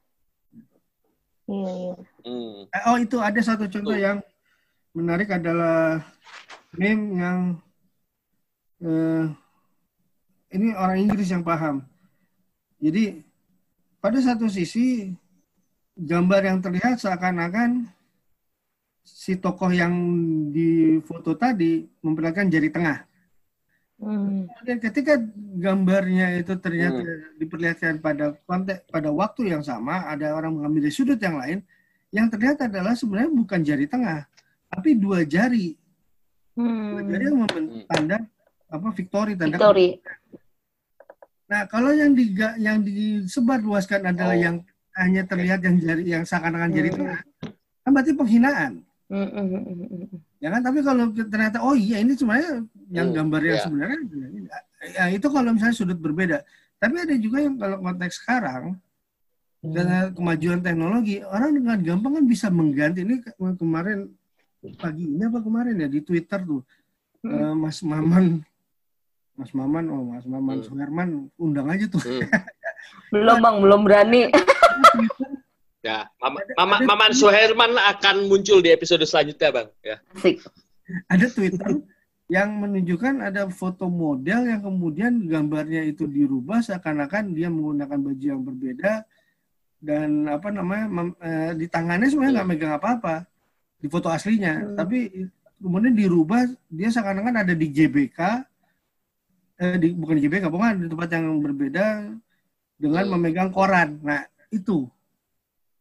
Iya, iya. Hmm. Eh, Oh itu ada satu contoh Tuh. yang menarik adalah meme yang eh, ini orang Inggris yang paham. Jadi pada satu sisi gambar yang terlihat seakan-akan si tokoh yang di foto tadi memperlihatkan jari tengah. Hmm. Dan ketika gambarnya itu ternyata diperlihatkan pada konteks pada waktu yang sama, ada orang mengambil dari sudut yang lain, yang terlihat adalah sebenarnya bukan jari tengah, tapi dua jari. Dua jari Hmm. yang membentuk tanda apa victory tanda. Victory. Nah, kalau yang diga, yang disebar luaskan adalah Oh. yang hanya terlihat yang jari yang seakan-akan jari Hmm. tengah, kan berarti penghinaan. Hmm. Ya kan, tapi kalau ternyata oh iya ini sebenarnya yang gambar yang iya. sebenarnya ya itu kalau misalnya sudut berbeda. Tapi ada juga yang kalau konteks sekarang dengan kemajuan teknologi orang dengan gampang kan bisa mengganti ini ke- kemarin pagi ini apa kemarin ya di Twitter tuh eh, Mas Maman Mas Maman oh Mas Maman Hmm. Suherman undang aja tuh Hmm. Belum bang, belum berani. Ya, Mama, Ada- Mama, ada- Maman Suherman akan muncul di episode selanjutnya, Bang. Ya. Asik. ada Twitter yang menunjukkan ada foto model yang kemudian gambarnya itu dirubah seakan-akan dia menggunakan baju yang berbeda dan apa namanya mem- eh, di tangannya sebenarnya nggak megang apa-apa di foto aslinya Hmm. tapi kemudian dirubah dia seakan-akan ada di GBK eh, di, bukan di GBK bukan di tempat yang berbeda dengan Hmm. memegang koran nah itu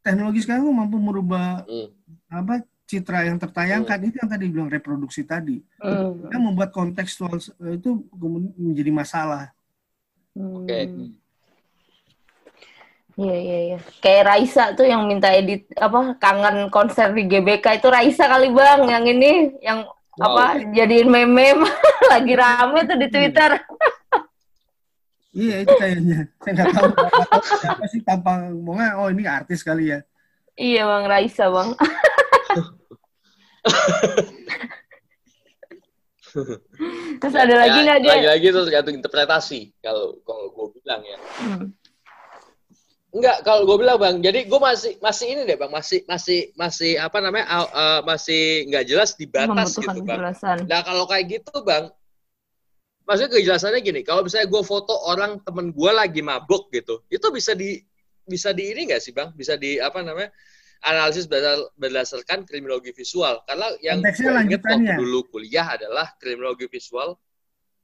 teknologi sekarang mampu merubah Hmm. apa citra yang tertayangkan itu yang tadi bilang reproduksi tadi Hmm. yang membuat kontekstual eh, itu menjadi masalah. Oke. Hmm. Iya iya iya. Kayak Raisa tuh yang minta edit apa kangen konser di GBK itu Raisa kali bang yang ini yang Wow. apa jadiin meme lagi rame tuh di Twitter. Iya itu kayaknya. Saya nggak tahu siapa sih tampang pokoknya oh ini artis kali ya. Iya bang Raisa bang. Terus ada lagi Ya, nggak dia? Lagi-lagi itu tergantung interpretasi kalau kalau gue bilang ya. Hmm. Enggak, kalau gue bilang bang, jadi gue masih masih ini deh bang, masih masih masih apa namanya, uh, uh, masih nggak jelas di batas gitu bang. penjelasan. Nah kalau kayak gitu bang, maksudnya kejelasannya gini, kalau misalnya gue foto orang temen gue lagi mabuk gitu, itu bisa di bisa di ini nggak sih bang? Bisa di apa namanya analisis berdasar- berdasarkan kriminologi visual. Karena yang gue inget waktu dulu kuliah adalah kriminologi visual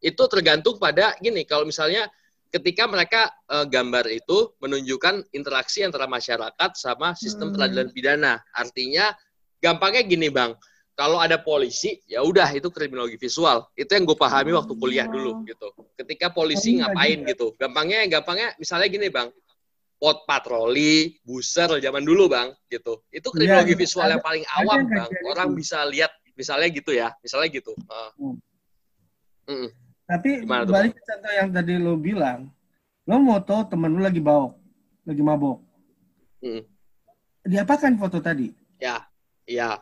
itu tergantung pada gini, kalau misalnya ketika mereka eh, gambar itu menunjukkan interaksi antara masyarakat sama sistem Hmm. peradilan pidana. Artinya gampangnya gini bang, kalau ada polisi ya udah itu kriminologi visual. Itu yang gue pahami waktu kuliah dulu gitu. Ketika polisi ngapain gitu. Gampangnya gampangnya misalnya gini bang, pot patroli, buser zaman dulu bang gitu. Itu kriminologi Iya, visual ada- yang paling awam bang. Orang gitu. bisa lihat misalnya gitu ya, misalnya gitu. Ah. Hmm. Mm-mm. Tapi Gimana balik ke contoh yang tadi lo bilang, lo moto temen lo lagi bauk, lagi mabok. Mm. Diapakan foto tadi? Ya, iya.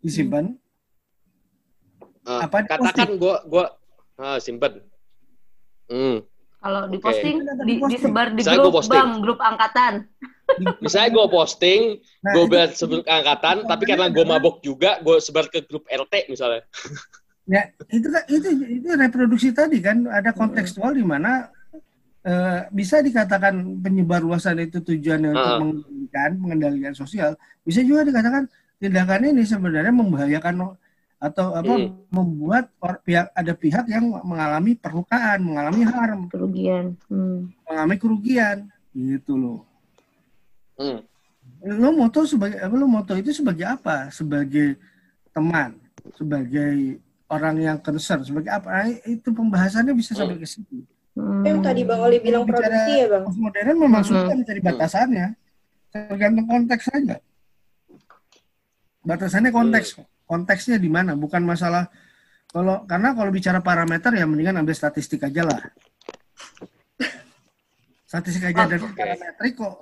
Disimpan? Eh, Apa katakan gue gue ah, simpen. Hmm. Kalau diposting, Oke. di, Diposting. disebar di Misalnya grup posting. bang, grup angkatan. Misalnya gue posting, Nah, gue buat sebelum angkatan, tapi karena gue mabok juga, gue sebar ke grup RT misalnya. Ya, itu kan itu itu reproduksi tadi kan ada kontekstual di mana eh, bisa dikatakan penyebar luasan itu tujuannya untuk Ah. mengendalikan pengendalian sosial. Bisa juga dikatakan tindakan ini sebenarnya membahayakan atau apa Hmm. membuat or- pihak ada pihak yang mengalami perlukaan, mengalami harm, Kerugian. Hmm. mengalami kerugian gitu loh. Hmm. Lo moto sebagai apa lo moto itu sebagai apa? Sebagai teman, sebagai orang yang concern, sebagai apa? Nah, itu pembahasannya bisa sampai ke situ. Hmm. Yang tadi Bang Oli bilang produksi ya Bang. Postmodern memang Mhm. sulit mencari batasannya. Tergantung konteks saja. Batasannya konteks. Konteksnya di mana? Bukan masalah kalau karena kalau bicara parameter ya mendingan ambil statistik aja lah. Statistik aja dan Oke. parametrik kok.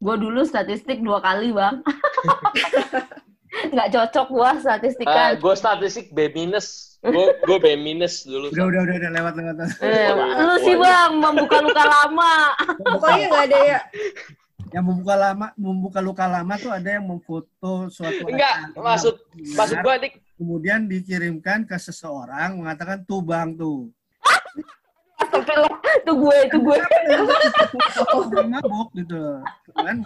Gue dulu statistik dua kali bang. Nggak cocok gua Ah, statistikan. gue statistik B minus, gue gue B minus dulu. Udah udah udah, udah lewat lewat. Eh, lu sih bang membuka luka lama. Pokoknya nggak ada ya. Yang membuka lama membuka luka lama tuh ada yang memfoto suatu enggak maksud maksud gua dik. Kemudian dikirimkan ke seseorang mengatakan tuh bang tuh. Itu gue itu gue. Oh, mabok gitu. Kan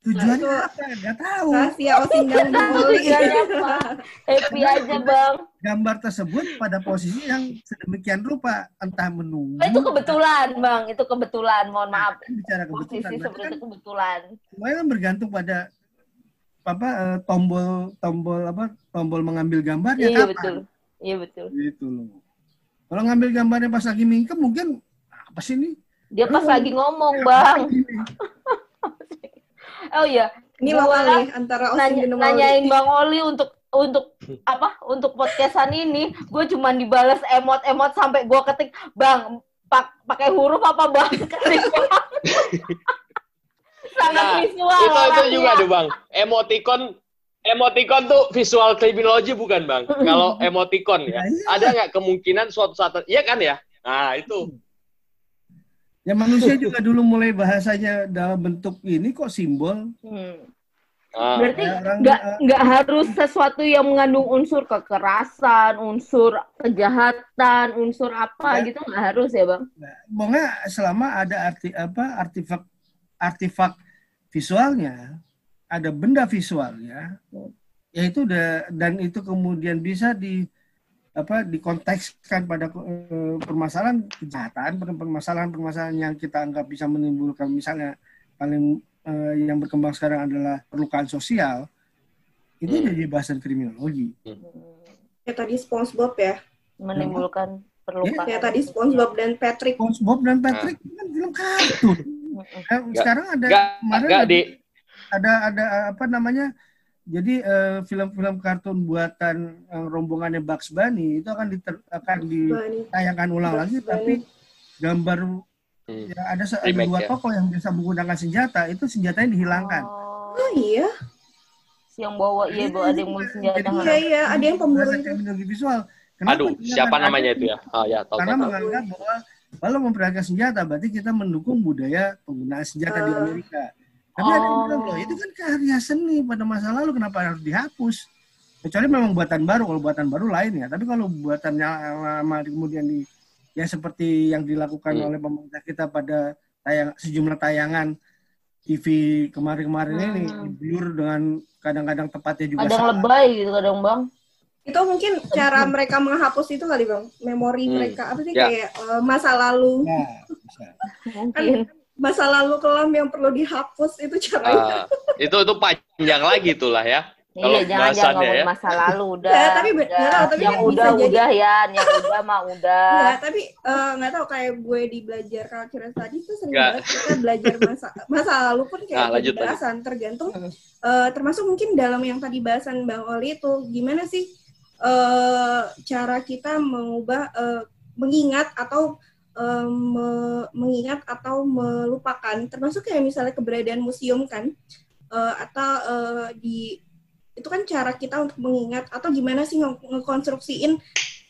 tujuannya apa? Nggak tahu. rahasia osindang Tujuannya apa? happy aja bang. gambar tersebut pada posisi yang sedemikian rupa entah menunggu. Oh, itu kebetulan bang. Itu kebetulan. Mohon maaf. kan bicara kebetulan posisi seperti kan itu kebetulan. semuanya kan bergantung pada apa eh, tombol tombol apa tombol mengambil gambarnya iya kapan. betul. Iya betul. Gitu loh. Kalau ngambil gambarnya pas lagi mingkem mungkin apa sih ini? Dia pas lagi ngomong bang oh iya ini Gua lokal nih antara Osin nanya, dan Mauli. nanyain bang Oli untuk untuk apa? Untuk podcastan ini gue cuman dibalas emot-emot sampai gue ketik bang pak pakai huruf apa bang? Ketik, Bang. sangat Nah, visual itu itu juga tuh bang. Emoticon emoticon tuh visual criminology bukan bang? Kalau emoticon ya Ya, iya. ada nggak kemungkinan suatu saat iya kan ya? Nah itu ya manusia juga dulu mulai bahasanya dalam bentuk ini kok simbol Hmm. nah, Berarti Ya, nggak eh, nggak harus sesuatu yang mengandung unsur kekerasan, unsur kejahatan, unsur apa Ya. gitu nggak harus ya bang? pokoknya selama ada arti apa artefak artefak visualnya ada benda visualnya ya itu udah dan itu kemudian bisa di apa dikontekskan pada eh, permasalahan kejahatan permasalahan permasalahan yang kita anggap bisa menimbulkan misalnya paling eh, yang berkembang sekarang adalah perlukaan sosial itu Hmm. jadi bahasan kriminologi Kayak tadi SpongeBob ya. Menimbulkan perlukaan. Kayak tadi SpongeBob dan Patrick. SpongeBob dan Patrick itu kan film kartun Eh, sekarang ada nggak kemarin nggak ada- di ada ada apa namanya jadi eh, film-film kartun buatan eh, rombongannya Bugs Bunny itu akan diter, akan ditayangkan ulang lagi Bugs tapi Bunny. gambar Hmm. ya ada, se- ada Remake, dua ya. tokoh yang bisa menggunakan senjata itu senjatanya dihilangkan. Oh, Oh iya. si yang bawa iya bawa ada yang mau senjata. Jadi- Iya iya, ada yang pemburu kriminologi visual. Kenapa aduh siapa namanya itu ya ah ya tahu Karena tahu, tahu. menganggap bahwa kalau memperlihatkan senjata berarti kita mendukung budaya penggunaan senjata di Ah. Amerika. Tapi ada yang Oh. bilang loh itu kan karya seni pada masa lalu kenapa harus dihapus? Kecuali memang buatan baru, kalau buatan baru lain ya. Tapi kalau buatannya lama kemudian di ya seperti yang dilakukan Hmm. oleh pemerintah kita pada tayang sejumlah tayangan TV kemarin-kemarin ini Hmm. diblur dengan kadang-kadang tepatnya juga Kadang salah. lebay gitu kadang bang. Itu mungkin cara mereka menghapus itu kali bang, memori Hmm. mereka apa sih Ya. kayak eh, masa lalu, Ya, bisa. Mungkin. Masa lalu kelam yang perlu dihapus itu caranya. Ah, itu itu panjang lagi tuh lah ya Kalau Iya jangan jangan ngomongin ya. masa lalu udah. Ya, tapi udah. tahu, tapi yang kan bisa udah jadi- udah ya, yang udah mah udah. Enggak, tapi eh, nggak tahu kayak gue di belajar culture tadi tuh sering banget kita belajar masa masa lalu pun kayak Nah, lanjut, lanjut. bahasan tergantung eh, termasuk mungkin dalam yang tadi bahasan Bang Oli itu gimana sih eh, cara kita mengubah eh, mengingat atau eh, me- mengingat atau melupakan termasuk kayak misalnya keberadaan museum kan eh, atau eh, di itu kan cara kita untuk mengingat atau gimana sih nge- ngekonstruksiin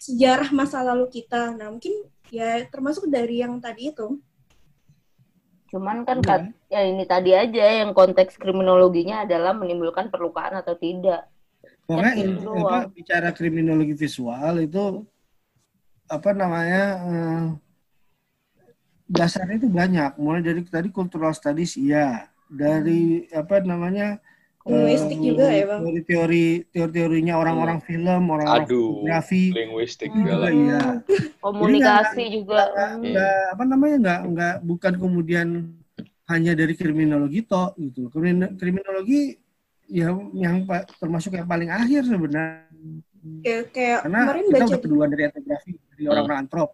sejarah masa lalu kita. Nah, mungkin ya termasuk dari yang tadi itu. Cuman kan kat- ya ini tadi aja yang konteks kriminologinya adalah menimbulkan perlukaan atau tidak. Pokoknya Ya, in- itu apa, bicara kriminologi visual itu apa namanya eh, dasarnya itu banyak. Mulai dari tadi cultural studies iya, dari apa namanya Linguistik eh, juga ya, Bang. Teori-teori teori-teorinya orang-orang film, orang-orang Aduh, fotografi linguistik Hmm. juga iya. Komunikasi juga. Nggak- Hmm. nggak apa namanya nggak nggak bukan kemudian hanya dari kriminologi toh gitu. Krimin- Kriminologi ya yang termasuk yang paling akhir sebenarnya Kayak, kayak karena kemarin kita baca udah keduluan dari etnografi dari Hmm. orang-orang antrop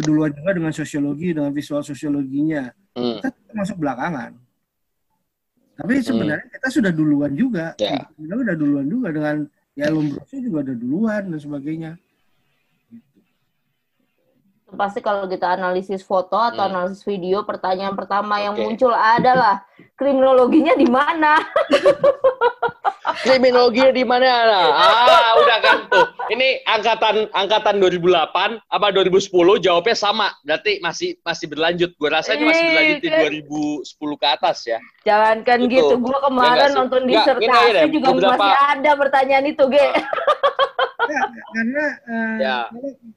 keduluan juga dengan sosiologi dengan visual sosiologinya. Hmm. kita termasuk belakangan. Tapi sebenarnya kita sudah duluan juga. Ya. kita udah duluan juga dengan ya Lombroso juga udah duluan dan sebagainya Pasti kalau kita analisis foto atau Hmm. analisis video, pertanyaan pertama yang Oke. muncul adalah kriminologinya di mana? Kriminologinya di mana? Ah, udah kan tuh. ini angkatan angkatan 2008 apa 2010 jawabnya sama. Berarti masih masih berlanjut. Gue rasa ini masih berlanjut di 2010 ke atas ya. Jangan kan gitu. gitu. Gue kemarin ya nonton disertasi juga beberapa... masih ada pertanyaan itu, Ge. ya, karena uh, ya.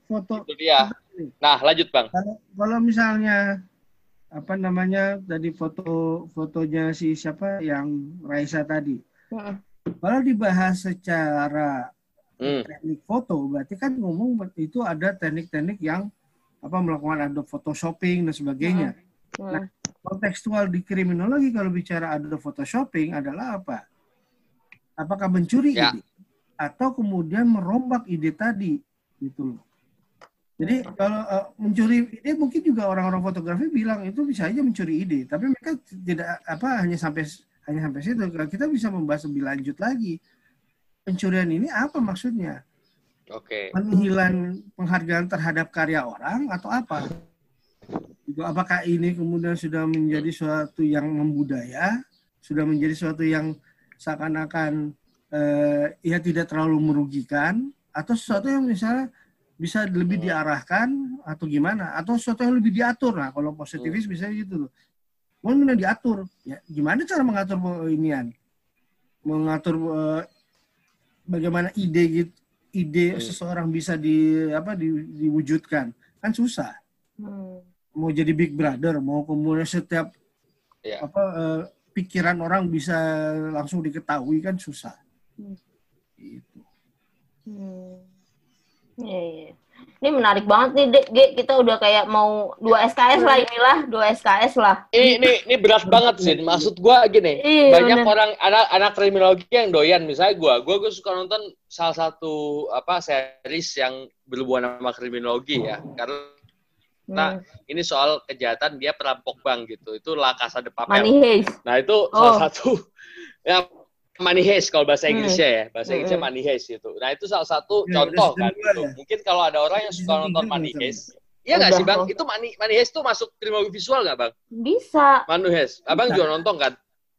foto itu dia. Nah, lanjut, Bang. Kalau, kalau misalnya apa namanya tadi foto fotonya si siapa yang Raisa tadi. Hmm. Kalau dibahas secara hmm. teknik foto, berarti kan ngomong itu ada teknik-teknik yang apa melakukan ada photoshopping dan sebagainya. Hmm. Nah, kontekstual di kriminologi kalau bicara ada photoshopping adalah apa? Apakah mencuri ya. ide atau kemudian merombak ide tadi gitu loh. Jadi kalau uh, mencuri ide mungkin juga orang-orang fotografi bilang itu bisa aja mencuri ide, tapi mereka tidak apa hanya sampai hanya sampai situ. Kita bisa membahas lebih lanjut lagi. Pencurian ini apa maksudnya? Oke. Okay. Penghilang penghargaan terhadap karya orang atau apa? Apakah ini kemudian sudah menjadi suatu yang membudaya, sudah menjadi suatu yang seakan-akan uh, ya tidak terlalu merugikan atau sesuatu yang misalnya bisa lebih hmm. diarahkan atau gimana atau sesuatu yang lebih diatur nah kalau positivis hmm. bisa gitu loh mau diatur ya gimana cara mengatur inian mengatur uh, bagaimana ide gitu ide hmm. seseorang bisa di apa di, diwujudkan kan susah hmm. mau jadi big brother mau kemudian setiap yeah. apa uh, pikiran orang bisa langsung diketahui kan susah hmm. itu hmm. Iya, iya. Ini menarik banget nih, Dek. G, kita udah kayak mau dua SKS lah inilah, dua SKS lah. Ini ini ini berat banget sih. Maksud gua gini, iya, banyak bener. orang anak anak kriminologi yang doyan. Misalnya gua, gua gua suka nonton salah satu apa series yang berhubungan sama kriminologi ya. Karena Nah, hmm. ini soal kejahatan dia perampok bank gitu. Itu La Casa de Papel. Money. Nah, itu oh. salah satu ya money heist kalau bahasa hmm. Inggrisnya ya bahasa hmm. Inggrisnya money heist itu nah itu salah satu ya, contoh kan gitu. ya. mungkin kalau ada orang yang suka nonton money heist Iya nggak sih bang? Itu money, money heist tuh masuk kriminologi visual nggak bang? Bisa. Money heist. Abang Bisa. juga nonton kan?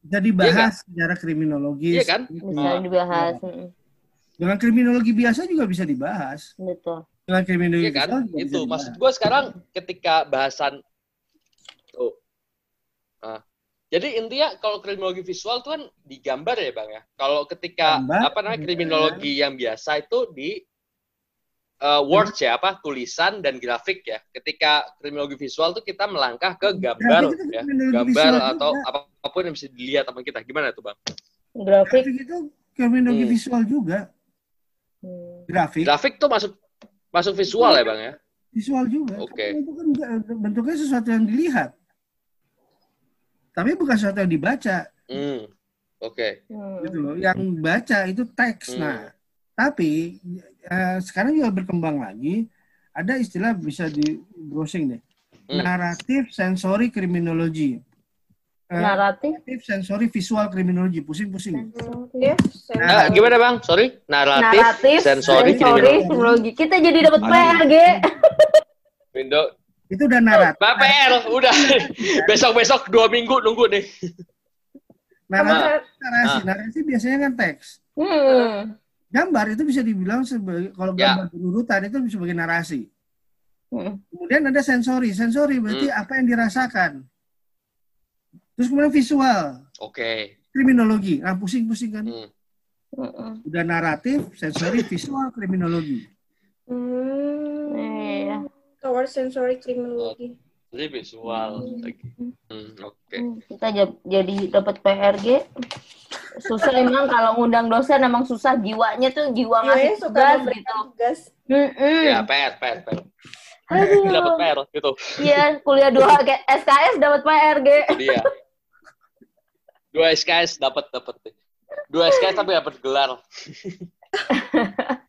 Jadi iya bahas ya, secara kriminologis. Iya kan? Bisa oh. dibahas. Ya. Dengan kriminologi biasa juga bisa dibahas. Betul. Dengan kriminologi iya kan? Itu maksud gue sekarang ketika bahasan tuh. Nah, jadi intinya kalau kriminologi visual itu kan digambar ya bang ya. Kalau ketika Gambar, apa namanya kriminologi ya. yang biasa itu di uh, words ya apa tulisan dan grafik ya. Ketika kriminologi visual itu kita melangkah ke gambar ya, gambar atau juga. apa pun yang bisa dilihat sama kita. Gimana tuh bang? Grafik, itu kriminologi hmm. visual juga. Hmm. Grafik. Grafik tuh masuk masuk visual ya bang ya. Visual juga. Oke. Okay. Itu kan bentuknya sesuatu yang dilihat tapi bukan sesuatu yang dibaca. Hmm. Oke. Okay. Hmm. Gitu loh. Yang baca itu teks. Hmm. Nah, tapi uh, sekarang juga berkembang lagi. Ada istilah bisa di browsing deh. Hmm. Naratif sensori kriminologi. Uh, naratif? sensori visual kriminologi. Pusing-pusing. Nah, nah, gimana bang? Sorry. Naratif, naratif sensori, sensori kriminologi. Kita jadi dapat PR, G. Windows itu udah naratif. PR, udah. Besok-besok dua minggu nunggu nih. Narasi, narasi, ah. narasi biasanya kan teks. Hmm. Gambar itu bisa dibilang sebagai kalau ya. gambar ya. berurutan itu sebagai narasi. Hmm. Kemudian ada sensori. Sensori berarti hmm. apa yang dirasakan. Terus kemudian visual. Oke. Okay. Kriminologi. Nah, pusing-pusing kan. Hmm. Udah naratif, sensori, visual, kriminologi. Hmm. Tower sensory criminology. Jadi visual hmm. lagi. Hmm, Oke. Okay. Hmm, kita jadi dapat PRG. Susah emang kalau ngundang dosen emang susah jiwanya tuh jiwa iya, ngasih tugas gitu. Tugas. Mm -mm. Ya PR PR PR. Aduh. dapat PR gitu. Iya, kuliah dua SKS dapat PRG. Iya. Dua SKS dapat dapat. Dua SKS tapi dapat gelar.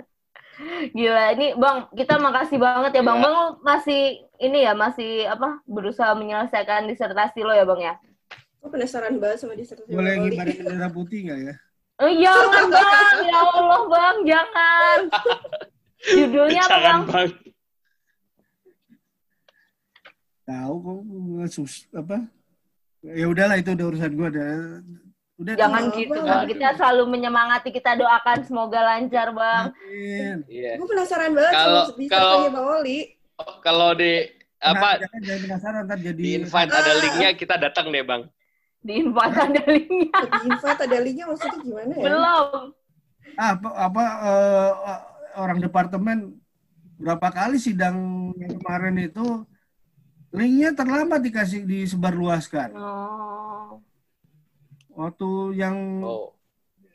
Gila, ini Bang, kita makasih banget ya Bang. Ya. Bang masih ini ya, masih apa? Berusaha menyelesaikan disertasi lo ya Bang ya? Aku penasaran banget sama disertasi. Boleh ngibarin bendera putih nggak ya? Oh, jangan Bang, ya Allah Bang, jangan. Judulnya apa Bang? bang. Tahu kok sus apa? Ya udahlah itu udah urusan gue ada Udah Jangan gitu, Bang. Kita selalu menyemangati, kita doakan semoga lancar, Bang. Iya. Gue penasaran banget Kalau- sama bisa kalau- tanya Bang Oli. Kalau di apa Nah, jangan jangan penasaran ntar jadi di invite ada Ah. linknya kita datang deh bang. Di invite ada linknya. Di invite ada linknya maksudnya gimana ya? Belum. Ah, apa, apa eh, orang departemen berapa kali sidang yang kemarin itu linknya terlambat dikasih disebarluaskan. Oh. Waktu yang Oh.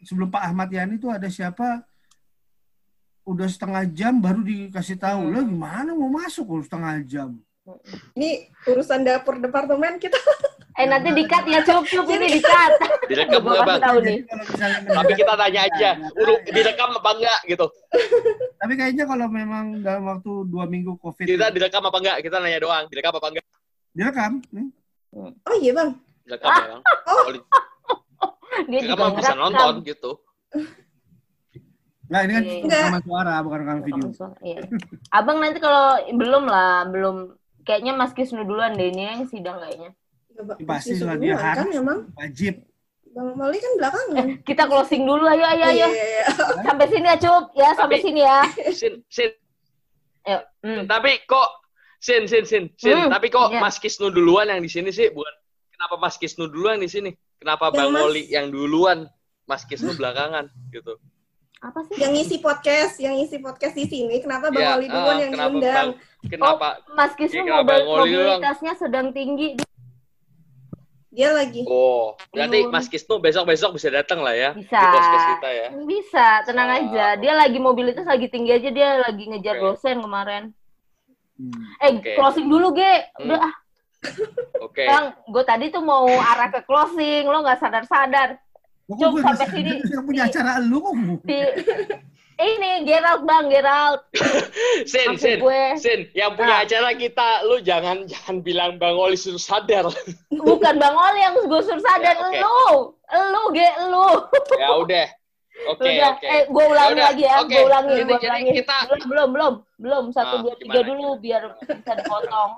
sebelum Pak Ahmad Yani itu ada siapa udah setengah jam baru dikasih tahu Hmm. lah gimana mau masuk kalau setengah jam Ini urusan dapur departemen kita. Eh nanti dikat ya, cup ini dikat. Direkam nggak bang? tahu nih. Tapi kita tanya aja, udah direkam apa enggak gitu. tapi kayaknya kalau memang dalam waktu dua minggu covid Kita direkam apa enggak? Kita nanya doang, direkam apa enggak? direkam nih. Oh iya bang. Direkam ya bang. Oh. Dia juga mah bisa nonton gitu. Nah ini kan cuma iya. rekaman suara bukan rekaman video. Iya. Abang nanti kalau belum lah, belum kayaknya Mas Kisnu duluan deh ini yang sidang kayaknya. Ya. Pasti Masih lah dia sebulan kan harus emang. wajib. Bang Oli kan belakangan. Kita closing dulu ayo ayo Iya, ayo. iya, iya. Sampai sini ya, Cup. Ya, sampai Tapi- sini ya. Sin, sin. Ayo. Hmm. Tapi kok sin, sin, sin, sin. Hmm, Tapi kok iya. Mas Kisnu duluan yang di sini sih? Bukan. Kenapa Mas Kisnu duluan di sini? Kenapa Yang Bang Mas- Oli yang duluan? Mas Kisnu belakangan gitu. Apa sih? Yang ngisi podcast, yang ngisi podcast di sini. Kenapa Bang Ya, Oli duluan ah, yang kenapa diundang? Bang? Kenapa? Mas Kisnu Iya, kenapa mobil, Bang Oli doang? mobilitasnya sedang tinggi. Dia lagi. Oh, berarti. Mas Kisnu besok-besok bisa datang lah ya Bisa. di podcast kita ya. Bisa, tenang Ah, aja. Dia lagi mobilitas lagi tinggi aja, dia lagi ngejar Oke. dosen kemarin. Hmm. Eh, Oke. closing dulu, Ge. Hmm. Udah, ah, Oke. Bang. Gue tadi tuh mau arah ke closing, lo nggak sadar-sadar. Cuk, gue sampai sini. Yang punya acara lu kok. Di, ini, Gerald, Bang, Gerald. Sin, Maksud Sin, gue, Sin, yang punya Ah. acara kita, lu jangan jangan bilang Bang Oli suruh sadar. bukan Bang Oli yang gue suruh sadar, Ya, oke. lu. Lu, Ge, lu. ya udah. Oke, Udah, oke. eh, gue ulangi Yaudah, lagi ya, oke. gue ulangi, gue jadi ulangi. kita- Belum, belum, belum, belum. Satu, Ah, dua, tiga gimana? dulu, biar bisa dipotong.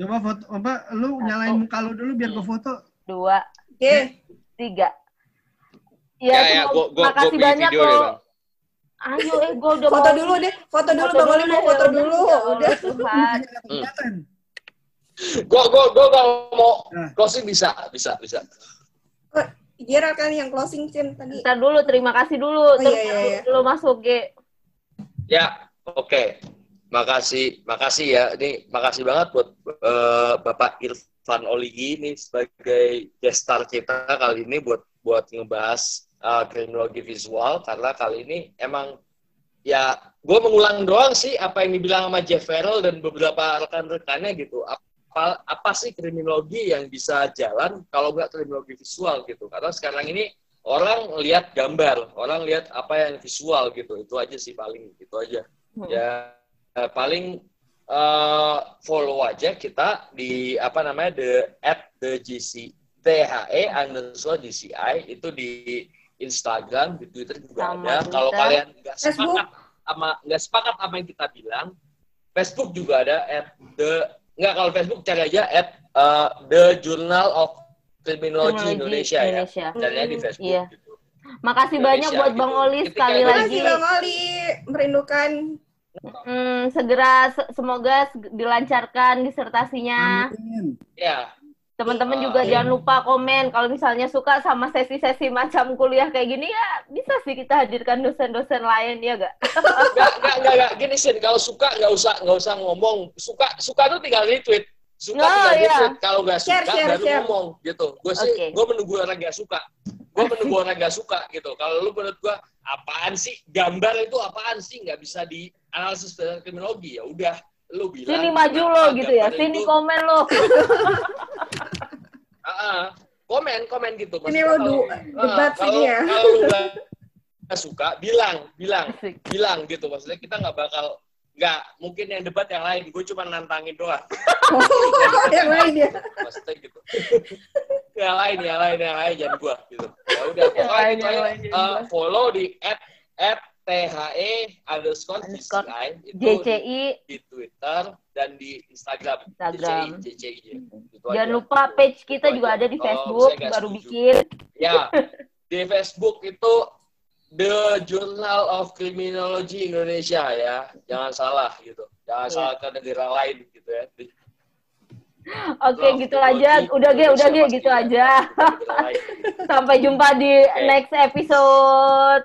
Coba foto apa lu nyalain muka lu dulu biar gue foto. Dua, Oke. tiga. Ya, ya, semua- gua gua gua makasih pilih banyak video deh, loh. Bang. Ayo, eh, gue udah Foto mau- dulu deh. Foto dulu Foto Bang Oli mau foto ya dulu. Ya Udah. Tuhan. Kelihatan. Gua gua gua kalau mau Nah. closing bisa, bisa, bisa. Oh, Gerald kan yang closing Cin tadi. Ntar dulu, terima kasih dulu. Oh, Terus iya, iya, iya. lu masuk, Ge. Ya, oke. Makasih, makasih ya. Ini makasih banget buat eh, Bapak Irfan Oligi ini sebagai guest star kita kali ini buat buat ngebahas eh, kriminologi visual karena kali ini emang ya gue mengulang doang sih apa yang dibilang sama Jeff Farrell dan beberapa rekan-rekannya gitu. Apa apa sih kriminologi yang bisa jalan kalau nggak kriminologi visual gitu? Karena sekarang ini orang lihat gambar, orang lihat apa yang visual gitu. Itu aja sih paling gitu aja. Hmm. Ya eh, paling eh, follow aja kita di apa namanya the at the GC THE underscore DCI itu di Instagram, di Twitter juga Sama ada. Twitter. Kalau kalian nggak Facebook. sepakat sama nggak sepakat apa yang kita bilang, Facebook juga ada at the nggak kalau Facebook cari aja at eh, the Journal of Criminology Kriminologi Indonesia, ya. Indonesia. Carinya di Facebook. Iya. Gitu. Makasih Indonesia banyak buat Bang gitu. Oli Ketika sekali Terima lagi. kasih Bang Oli. Merindukan. Hmm, segera se- semoga se- dilancarkan disertasinya. Amin. Ya, Teman-teman Ah, juga iya. jangan lupa komen kalau misalnya suka sama sesi-sesi macam kuliah kayak gini ya bisa sih kita hadirkan dosen-dosen lain ya gak? Enggak, enggak, enggak, enggak. Gini sih, kalau suka nggak usah nggak usah ngomong. Suka suka tuh tinggal retweet. Suka Oh, tinggal iya. retweet. Kalau nggak suka Share, share, baru share. ngomong gitu. Gue sih, Oke. gue menunggu orang nggak suka. Gue menunggu orang nggak suka gitu. Kalau lu menurut gue apaan sih gambar itu apaan sih nggak bisa di analisis dengan kriminologi ya udah lu bilang Sini maju lo gitu ya, sini itu- komen lo. Ah, ah. komen komen gitu Ini Maksudnya lo kalau- du- debat kalau, sini ya. kalau lu nggak suka bilang bilang Asik. bilang gitu maksudnya kita nggak bakal nggak mungkin yang debat yang lain gue cuma nantangin doang Oh, yang lain ya. maksudnya gitu yang lain yang lain yang lain jangan gua gitu ya udah pokoknya lain, yang aja. lain, jangan gua. follow di at at THE underscore itu JCI di Twitter dan di Instagram, Instagram. JCI, JCI. Itu Jangan aja. lupa page kita juga aja. ada di Kalau Facebook, baru setuju. bikin. Ya, di Facebook itu The Journal of Criminology Indonesia ya, jangan salah gitu, jangan Iya. salah ke negara lain gitu ya. Di- Oke, of gitu aja. Udah ge, udah ge, gitu aja. Sampai jumpa di Oke. next episode.